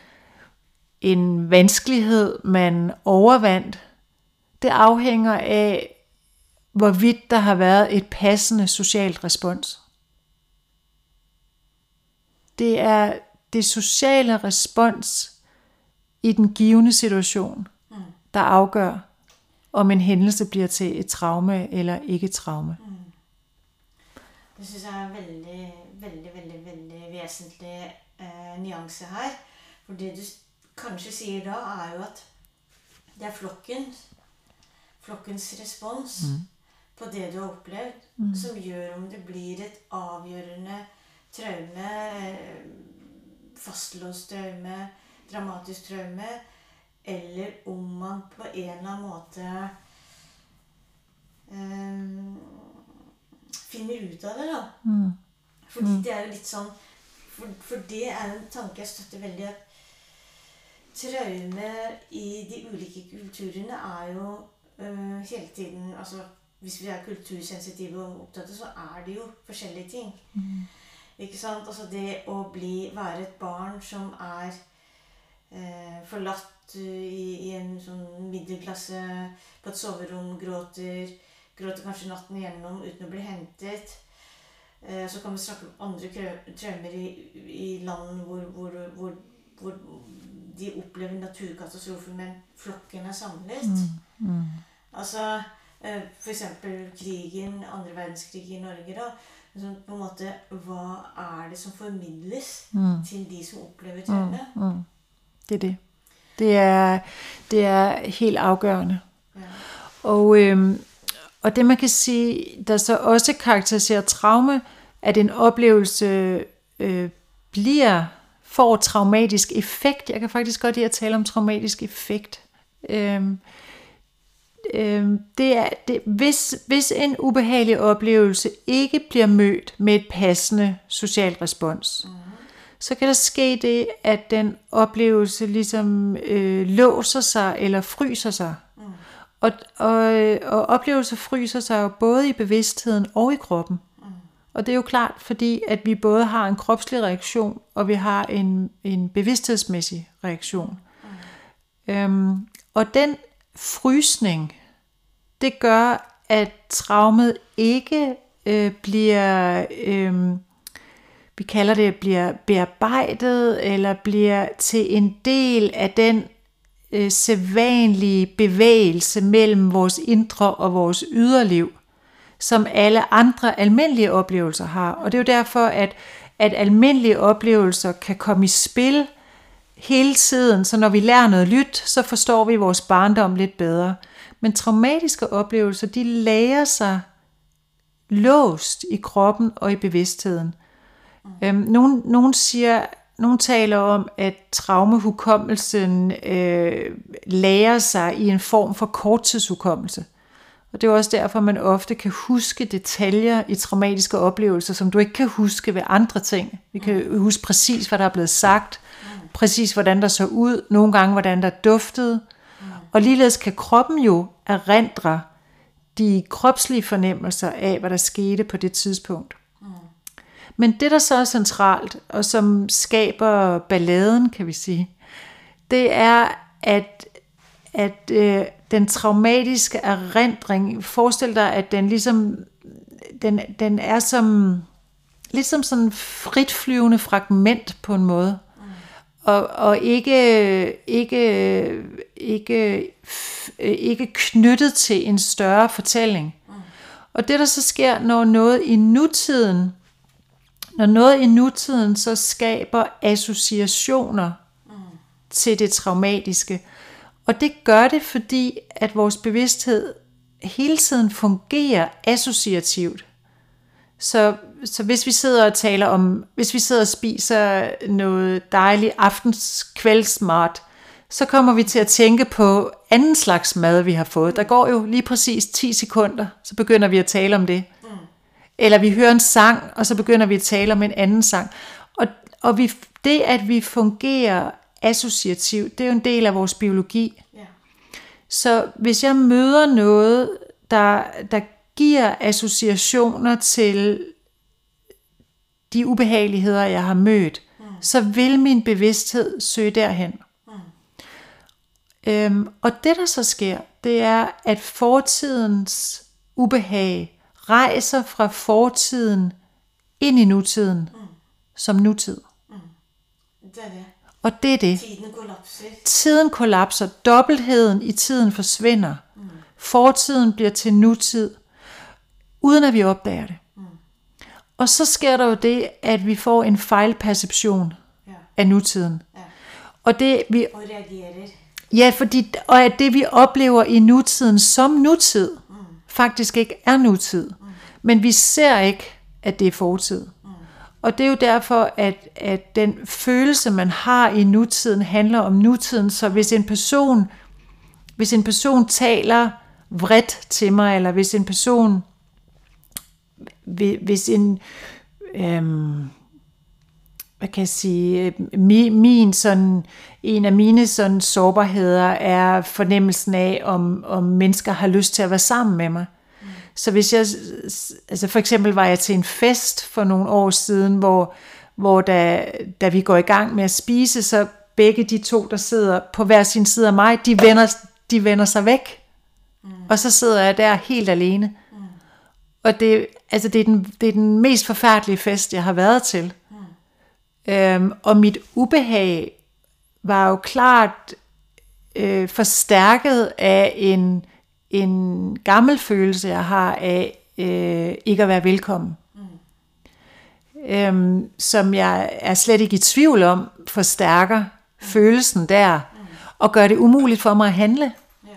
en vanskelighed, man overvandt, det afhænger af, hvorvidt der har været et passende socialt respons. Det er det sociale respons i den givende situation, mm. der afgør, om en hændelse bliver til et traume eller ikke traume. Mm. Det synes jeg er en veldig, veldig, veldig, veldig vesentlig eh, nuance her. For det du kanskje sier da, er jo at det er flokken, flokkens respons mm. på det du har opplevd, mm. som gjør om det blir et avgjørende traume, eh, fastlåst traume, dramatisk traume, eller om man på en eller annen måte um, finner ut av det, da. Mm. Fordi mm. det er jo litt sånn for, for, det er en tanke jeg støtter veldig. at Traume i de ulike kulturene er jo uh, hele tiden altså Hvis vi er kultursensitive og opptatte, så er det jo forskjellige ting. Mm. Ikke sant? Altså det å bli, være et barn som er eh, forlatt i, i, en sånn middelklasse på et soverom, gråter. Gråter kanskje natten igjennom uten å bli hentet. Eh, så kan vi snakke om andre traumer i, i, land hvor, hvor, hvor, hvor, de opplever naturkatastrofer, men flokken er samlet. Mm, mm. Altså eh, f.eks. krigen, andre verdenskrig i Norge. da, på en måte, Hva er det som formidles mm. til de som opplever traume? Mm, mm. Det er det. Det er, det er helt afgørende. Ja. Og, øhm, og det man kan sige, der så også karakteriserer traume, at en oplevelse øh, bliver, får traumatisk effekt. Jeg kan faktisk godt lide at tale om traumatisk effekt. Øhm, øhm, det er, det, hvis, hvis en ubehagelig oplevelse ikke bliver mødt med et passende socialt respons, mm så kan der ske det, at den oplevelse ligesom øh, låser sig eller fryser sig. Mm. Og, og, og oplevelser fryser sig jo både i bevidstheden og i kroppen. Mm. Og det er jo klart, fordi at vi både har en kropslig reaktion, og vi har en, en bevidsthedsmæssig reaktion. Mm. Øhm, og den frysning, det gør, at traumet ikke øh, bliver... Øh, vi kalder det, bliver bearbejdet, eller bliver til en del af den øh, sædvanlige bevægelse mellem vores indre og vores yderliv, som alle andre almindelige oplevelser har. Og det er jo derfor, at, at almindelige oplevelser kan komme i spil hele tiden, så når vi lærer noget nyt, så forstår vi vores barndom lidt bedre. Men traumatiske oplevelser, de lærer sig låst i kroppen og i bevidstheden. Mm. Øhm, nogen, nogen siger, nogen taler om, at traumehukommelsen øh, lærer sig i en form for korttidshukommelse. Og det er også derfor, man ofte kan huske detaljer i traumatiske oplevelser, som du ikke kan huske ved andre ting. Vi kan mm. huske præcis, hvad der er blevet sagt, mm. præcis hvordan der så ud, nogle gange hvordan der duftede. Og ligeledes kan kroppen jo erindre de kropslige fornemmelser af, hvad der skete på det tidspunkt. Men det, der så er centralt, og som skaber balladen, kan vi sige, det er, at, at øh, den traumatiske erindring, forestil dig, at den ligesom, den, den er som, lidt som sådan frit fritflyvende fragment på en måde. Og, og ikke, ikke, ikke, ikke knyttet til en større fortælling. Og det, der så sker, når noget i nutiden når noget i nutiden så skaber associationer mm. til det traumatiske. Og det gør det, fordi at vores bevidsthed hele tiden fungerer associativt. Så, så hvis vi sidder og taler om, hvis vi sidder og spiser noget dejligt aftenskvældsmat, så kommer vi til at tænke på anden slags mad, vi har fået. Der går jo lige præcis 10 sekunder, så begynder vi at tale om det. Eller vi hører en sang, og så begynder vi at tale om en anden sang. Og, og vi, det, at vi fungerer associativt, det er jo en del af vores biologi. Yeah. Så hvis jeg møder noget, der, der giver associationer til de ubehageligheder, jeg har mødt, mm. så vil min bevidsthed søge derhen. Mm. Øhm, og det, der så sker, det er, at fortidens ubehag rejser fra fortiden ind i nutiden mm. som nutid. Mm. Det er det. Og det er det. Tiden kollapser. Tiden kollapser. Dobbeltheden i tiden forsvinder. Mm. Fortiden bliver til nutid, uden at vi opdager det. Mm. Og så sker der jo det, at vi får en fejlperception ja. af nutiden. Ja. Og det vi og reagerer. Ja, fordi og at det vi oplever i nutiden som nutid faktisk ikke er nutid. Men vi ser ikke at det er fortid. Og det er jo derfor at at den følelse man har i nutiden handler om nutiden, så hvis en person hvis en person taler vredt til mig eller hvis en person hvis en øhm, hvad kan jeg sige, min, min sådan, en af mine sådan sårbarheder er fornemmelsen af, om, om mennesker har lyst til at være sammen med mig. Mm. Så hvis jeg, altså for eksempel var jeg til en fest for nogle år siden, hvor, hvor da, da vi går i gang med at spise, så begge de to, der sidder på hver sin side af mig, de vender, de vender sig væk. Mm. Og så sidder jeg der helt alene. Mm. Og det, altså det, er den, det er den mest forfærdelige fest, jeg har været til. Øhm, og mit ubehag var jo klart øh, forstærket af en, en gammel følelse, jeg har af øh, ikke at være velkommen. Mm. Øhm, som jeg er slet ikke i tvivl om, forstærker mm. følelsen der, mm. og gør det umuligt for mig at handle. Yeah.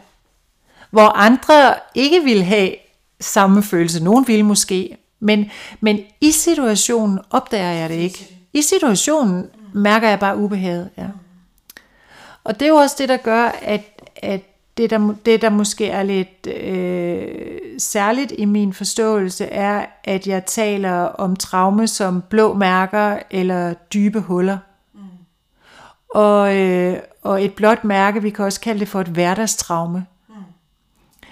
Hvor andre ikke vil have samme følelse. Nogen vil måske, men, men i situationen opdager jeg det ikke. I situationen mærker jeg bare ubehaget. Ja. Og det er jo også det, der gør, at, at det, der, det, der måske er lidt øh, særligt i min forståelse, er, at jeg taler om traume som blå mærker eller dybe huller. Mm. Og, øh, og et blåt mærke, vi kan også kalde det for et hverdagstraume.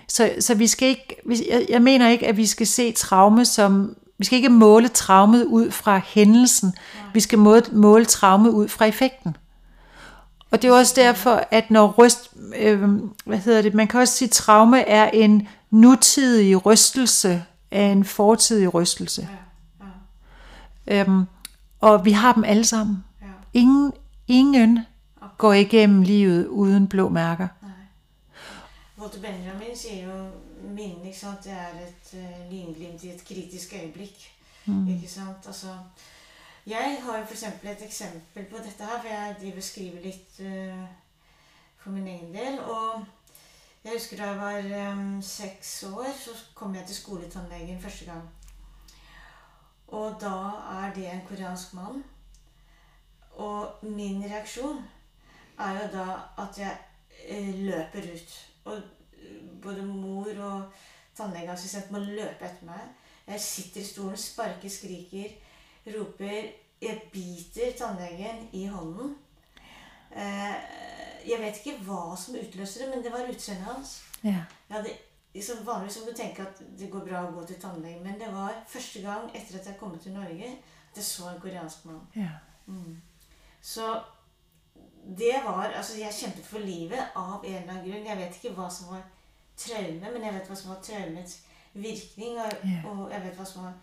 Så, så vi skal ikke, jeg, jeg mener ikke, at vi skal se traume som, vi skal ikke måle traumet ud fra hændelsen, Nej. vi skal måle, traumet ud fra effekten. Og det er også derfor, at når ryst, øh, hvad hedder det, man kan også sige, at traume er en nutidig rystelse af en fortidig rystelse. Ja, ja. Øhm, og vi har dem alle sammen. Ja. Ingen, ingen okay. går igennem livet uden blå mærker. Walter Benjamin sier jo minne, ikke sant. Det er et uh, lynglimt i et kritisk øyeblikk. Mm. Ikke sant. Altså Jeg har jo f.eks. et eksempel på dette her, for jeg driver og skriver litt uh, for min egen del. Og jeg husker da jeg var um, seks år, så kom jeg til skoletannlegen første gang. Og da er det en koreansk mann. Og min reaksjon er jo da at jeg løper ut. Og både mor og tannlegeassistent må løpe etter meg. Jeg sitter i stolen, sparker, skriker, roper. Jeg biter tannlegen i hånden. Eh, jeg vet ikke hva som utløser det, men det var utseendet hans. Ja. Jeg hadde, liksom, vanligvis som du tenker at det går bra å gå til tannlegen, men det var første gang etter at jeg kom til Norge, at jeg så en koreansk mann. Ja. Mm. Så det var Altså, jeg kjempet for livet av en eller annen grunn. Jeg vet ikke hva som var traume, men jeg vet hva som var traumets virkning. Og, yeah. og jeg vet hva som var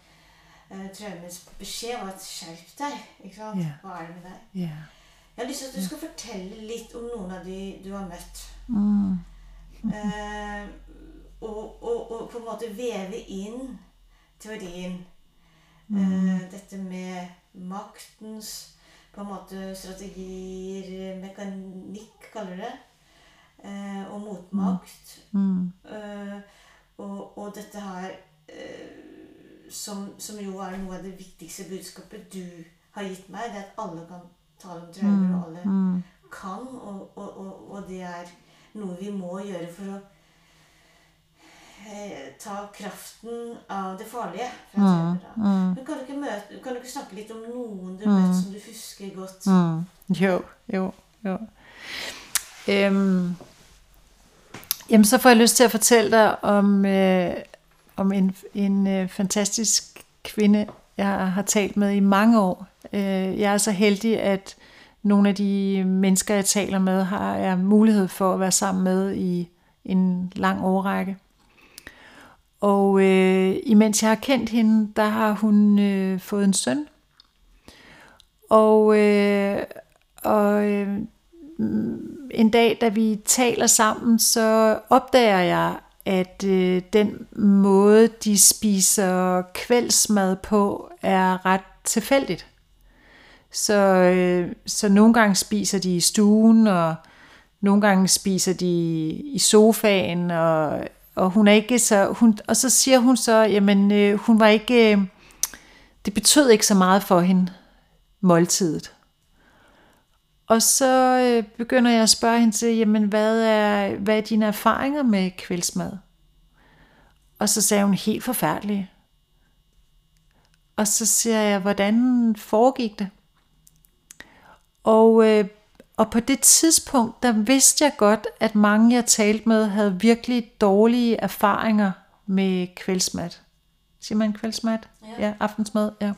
uh, traumets beskjed. Var at skjerp deg. Ikke sant? Yeah. Hva er det med deg? Yeah. Jeg har lyst til at du skal fortelle litt om noen av de du har møtt. Mm. uh, og, og, og, på en måte veve inn teorien Eh, dette med maktens på en måte strategier, mekanikk, kaller det. Eh, og motmakt. Mm. Eh, og, og dette her eh, som, som jo er noe av det viktigste budskapet du har gitt meg, det er at alle kan tale om traumer, og alle Mm. kan, og, og, og, det er noe vi må gjøre for å eh, ta kraften av det farlige Mm. Mm. Men kan du, ikke møte, kan du ikke snakke litt om noen du Mm. møtte som du husker godt? Mm. Jo, jo, jo. Øhm, jamen, så får jeg lyst til at fortælle dig om, øh, om en, en øh, fantastisk kvinde, jeg har talt med i mange år. Øh, jeg er så heldig, at nogle af de mennesker, jeg taler med, har jeg mulighed for at være sammen med i en lang årrække. Og øh, imens jeg har kendt hende, der har hun øh, fået en søn. Og, øh, og øh, en dag, da vi taler sammen, så opdager jeg, at øh, den måde, de spiser kveldsmad på, er ret tilfældigt. Så, øh, så nogle gange spiser de i stuen, og nogle gange spiser de i sofaen, og, og hun er ikke så, hun, og så siger hun så, jamen øh, hun var ikke, øh, det betød ikke så meget for hende, måltidet. Og så øh, begynder jeg at spørge hende til, jamen hvad er, hvad er dine erfaringer med kveldsmad? Og så sagde hun, helt forfærdelige. Og så siger jeg, hvordan foregik det? Og, øh, og på det tidspunkt, der vidste jeg godt, at mange jeg talte med, havde virkelig dårlige erfaringer med kveldsmad. Siger man kveldsmad? Ja. ja aftensmad, ja.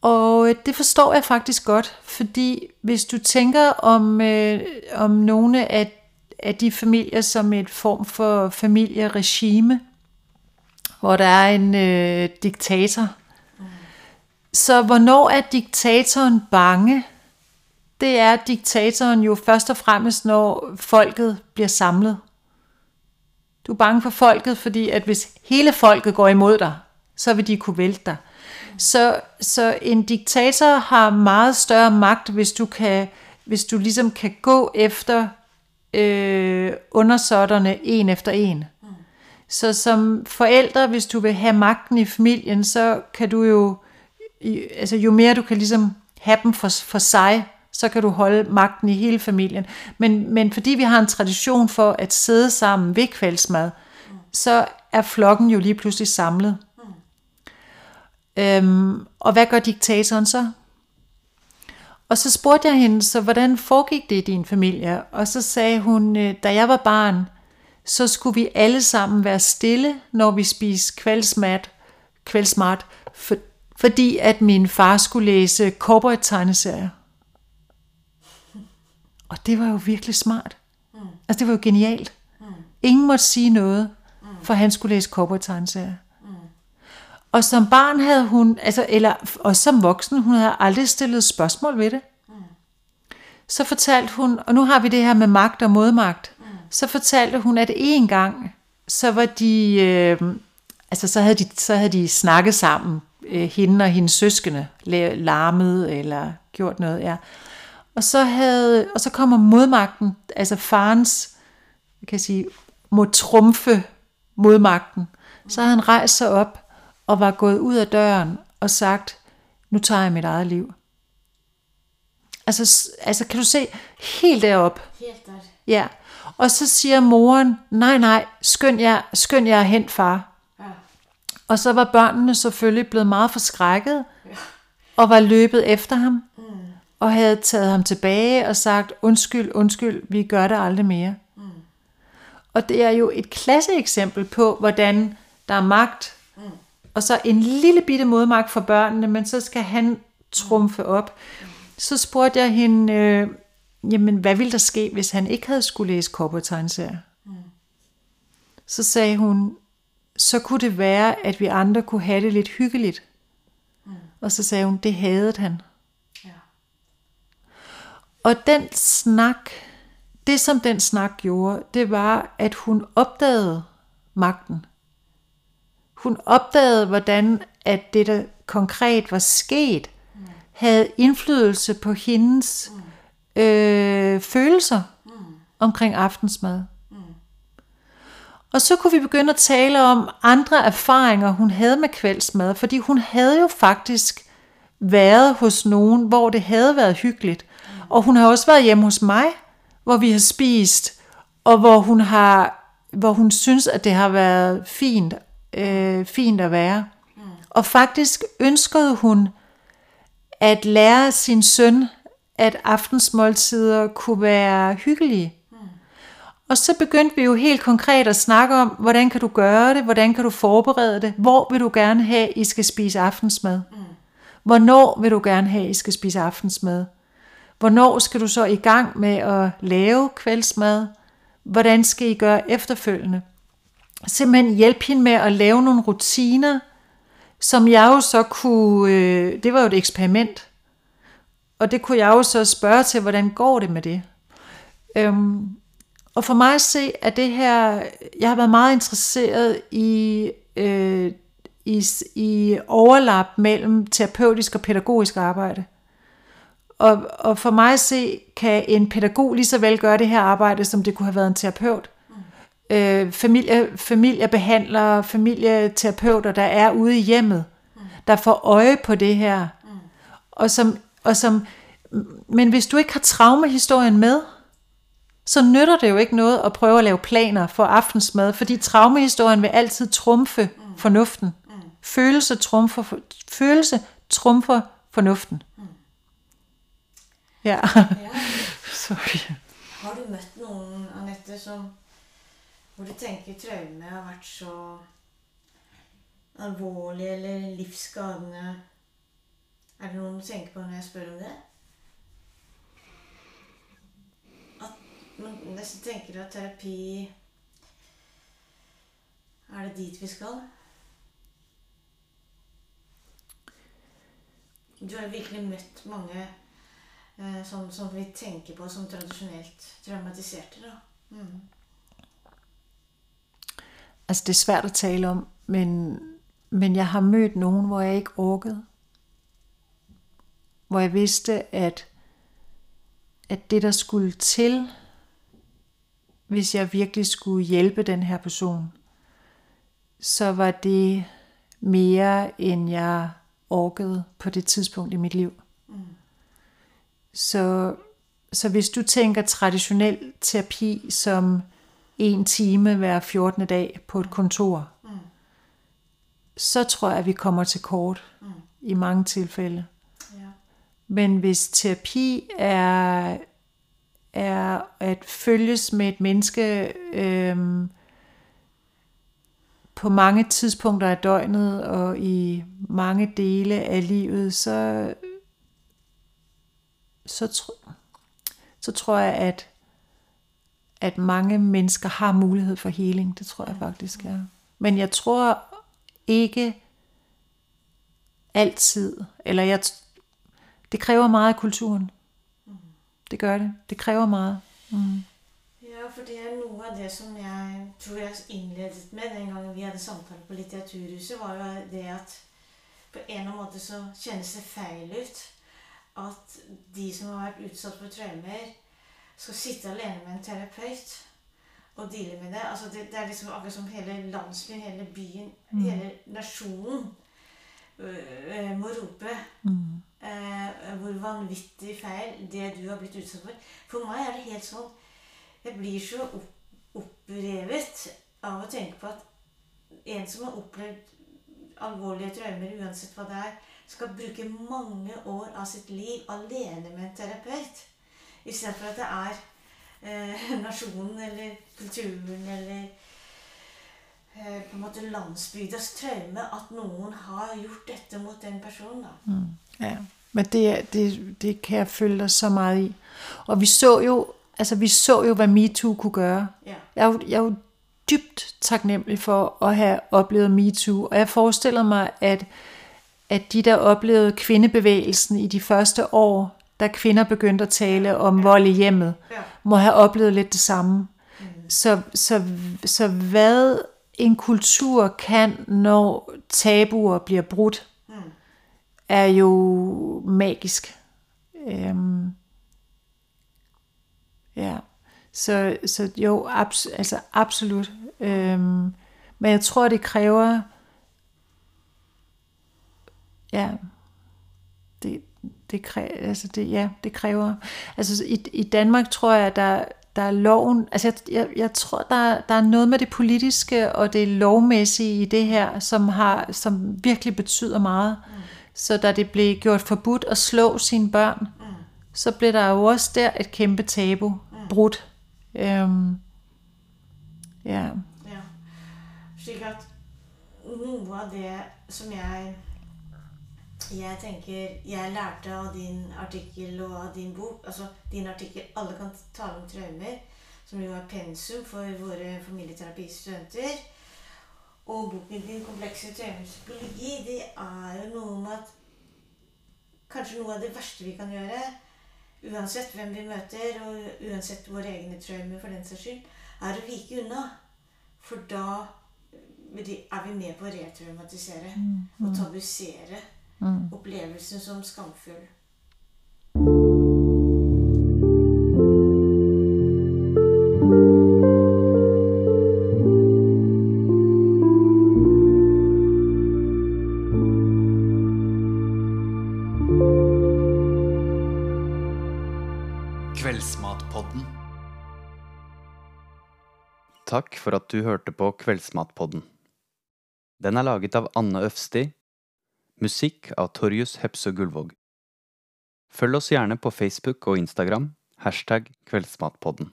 Og øh, det forstår jeg faktisk godt, fordi hvis du tænker om, øh, om nogle af, af de familier som et form for familieregime, hvor der er en øh, diktator, så hvornår er diktatoren bange? Det er diktatoren jo først og fremmest, når folket bliver samlet. Du er bange for folket, fordi at hvis hele folket går imod dig, så vil de kunne vælte dig. Så, så en diktator har meget større magt, hvis du kan, hvis du ligesom kan gå efter øh, undersåtterne en efter en. Så som forældre, hvis du vil have magten i familien, så kan du jo, altså jo mere du kan ligesom have dem for, for sig, så kan du holde magten i hele familien. Men, men fordi vi har en tradition for at sidde sammen ved kveldsmad, så er flokken jo lige pludselig samlet. Øhm, og hvad gør diktatoren så? Og så spurgte jeg hende, så hvordan foregik det i din familie? Og så sagde hun, øh, da jeg var barn, så skulle vi alle sammen være stille, når vi spiste kveldsmat, kveldsmat for, fordi at min far skulle læse corporate tegneserier. Og det var jo virkelig smart. Altså det var jo genialt. Ingen måtte sige noget, for han skulle læse cowboy-tegneserier. Og som barn havde hun, altså, eller og som voksen, hun havde aldrig stillet spørgsmål ved det. Så fortalte hun, og nu har vi det her med magt og modmagt, så fortalte hun, at en gang, så var de, øh, altså så havde de, så havde de snakket sammen, øh, hende og hendes søskende, larmet eller gjort noget, ja. Og så, havde, og så kommer modmagten, altså farens, jeg kan sige, må trumfe modmagten. Så havde han rejst sig op og var gået ud af døren og sagt, nu tager jeg mit eget liv. Altså, altså kan du se, helt derop. Helt der. Ja. Og så siger moren, nej, nej, skynd jer, skynd jer hen, far. Ja. Og så var børnene selvfølgelig blevet meget forskrækket, og var løbet efter ham, og havde taget ham tilbage og sagt, undskyld, undskyld, vi gør det aldrig mere. Og det er jo et klasseeksempel på, hvordan der er magt, og så en lille bitte modmagt for børnene, men så skal han trumfe op. Så spurgte jeg hende, øh, jamen hvad ville der ske, hvis han ikke havde skulle læse korporategneserier? Så sagde hun, så kunne det være, at vi andre kunne have det lidt hyggeligt. Og så sagde hun, det hadede han. Ja. Og den snak, det som den snak gjorde, det var, at hun opdagede magten. Hun opdagede, hvordan at det, der konkret var sket, havde indflydelse på hendes øh, følelser omkring aftensmad. Og så kunne vi begynde at tale om andre erfaringer, hun havde med kveldsmad, fordi hun havde jo faktisk været hos nogen, hvor det havde været hyggeligt. Og hun har også været hjemme hos mig, hvor vi har spist, og hvor hun har hvor hun synes, at det har været fint, øh, fint at være. Og faktisk ønskede hun at lære sin søn, at aftensmåltider kunne være hyggelige. Og så begyndte vi jo helt konkret at snakke om, hvordan kan du gøre det, hvordan kan du forberede det, hvor vil du gerne have, I skal spise aftensmad. Hvornår vil du gerne have, I skal spise aftensmad? Hvornår skal du så i gang med at lave kveldsmad? Hvordan skal I gøre efterfølgende? Simpelthen hjælpe hende med at lave nogle rutiner, som jeg jo så kunne, øh, det var jo et eksperiment, og det kunne jeg jo så spørge til, hvordan går det med det? Øhm, og for mig at se, at det her, jeg har været meget interesseret i, øh, i, i overlap mellem terapeutisk og pædagogisk arbejde. Og, og for mig at se, kan en pædagog lige så vel gøre det her arbejde, som det kunne have været en terapeut. Mm. Øh, familie, familiebehandlere, familieterapeuter, der er ude i hjemmet, mm. der får øje på det her. Mm. Og som, og som, men hvis du ikke har traumehistorien med, så nytter det jo ikke noget at prøve at lave planer for aftensmad, fordi traumehistorien vil altid trumfe mm. fornuften. Mm. Følelse trumfer, følelse trumfer fornuften. Mm. Ja. Ja. *laughs* Sorry. Har du møtt noen, Anette, som hvor du tenker traume har vært så alvorlig eller livsskadende? Er det noen du tenker på når jeg spør om det? At man nesten tenker at terapi Er det dit vi skal? Du har virkelig møtt mange eh, som, som vi tänker på som traditionellt traumatiserte. da. Mm. Altså, det er svært at tale om, men, men jeg har mødt nogen, hvor jeg ikke orkede. Hvor jeg vidste, at, at det, der skulle til, hvis jeg virkelig skulle hjælpe den her person, så var det mere, end jeg orkede på det tidspunkt i mit liv. Så, så hvis du tænker traditionel terapi som en time hver 14. dag på et kontor, mm. så tror jeg, at vi kommer til kort mm. i mange tilfælde. Ja. Men hvis terapi er, er at følges med et menneske øhm, på mange tidspunkter af døgnet og i mange dele af livet, så, så, tr- så tror jeg, at, at mange mennesker har mulighed for healing. Det tror jeg faktisk er. Men jeg tror ikke altid, eller jeg, det kræver meget af kulturen. Det gør det. Det kræver meget. Mm. Ja, for det er noe av det som jeg tror jeg innledet med den gangen vi hadde samtale på Litteraturhuset, var jo det at på en eller annen måte så kjennes det feil ut at de som har vært utsatt for traumer, skal sitte alene med en terapeut og deale med det. Altså det, det er liksom akkurat som hele landsbyen, hele byen, Mm. hele nasjonen øh, må rope Mm. eh, hvor vanvittig feil det du har blitt utsatt for. For meg er det helt sånn Jeg blir så opp, opprevet av å tenke på at en som har opplevd alvorlige traumer, uansett hva det er, skal bruke mange år av sitt liv alene med en terapeut. Istedenfor at det er eh, *laughs* nasjonen eller kulturen eller eh, på en måte landsbygdas traume at noen har gjort dette mot den personen. da. Ja, men det, det, det kan jeg følge dig så meget i. Og vi så jo, altså vi så jo, hvad MeToo kunne gøre. Ja. Jeg er, jo, jeg er jo dybt taknemmelig for at have oplevet MeToo, og jeg forestiller mig, at, at de, der oplevede kvindebevægelsen i de første år, da kvinder begyndte at tale om vold i hjemmet, Ja. må have oplevet lidt det samme. Så, så, så hvad en kultur kan, når tabuer bliver brudt, er jo magisk. Øhm, ja, så, så jo, abs, altså absolut. Øhm, men jeg tror, det kræver, ja, det, det, kræver, altså det, ja, det kræver, altså i, i Danmark tror jeg, der, der er loven, altså jeg, jeg, jeg tror, der, der er noget med det politiske og det lovmæssige i det her, som, har, som virkelig betyder meget. Mm. Så da det blev gjort forbudt at slå sine børn, mm. så blev der jo også der et kæmpe tabu mm. brudt. Øhm, ja. ja. At noe av det som jeg jeg tenker Jeg lærte av din artikkel og av din bok Altså din artikkel 'Alle kan tale om traumer', som jo er pensum for våre familieterapistudenter. Og boken din 'Komplekse traumepsykologi' det er jo noe med at Kanskje noe av det verste vi kan gjøre, uansett hvem vi møter, og uansett våre egne traumer for den saks skyld, er å vike unna. For da er vi med på å retraumatisere mm, og tabuisere mm. opplevelsen som skamfull. Kveldsmatpodden. Takk for at du hørte på Kveldsmatpodden. Den er laget av Anne Øfsti Musikk av Torjus Hepsø Gullvåg. Følg oss gjerne på Facebook og Instagram, hashtag Kveldsmatpodden.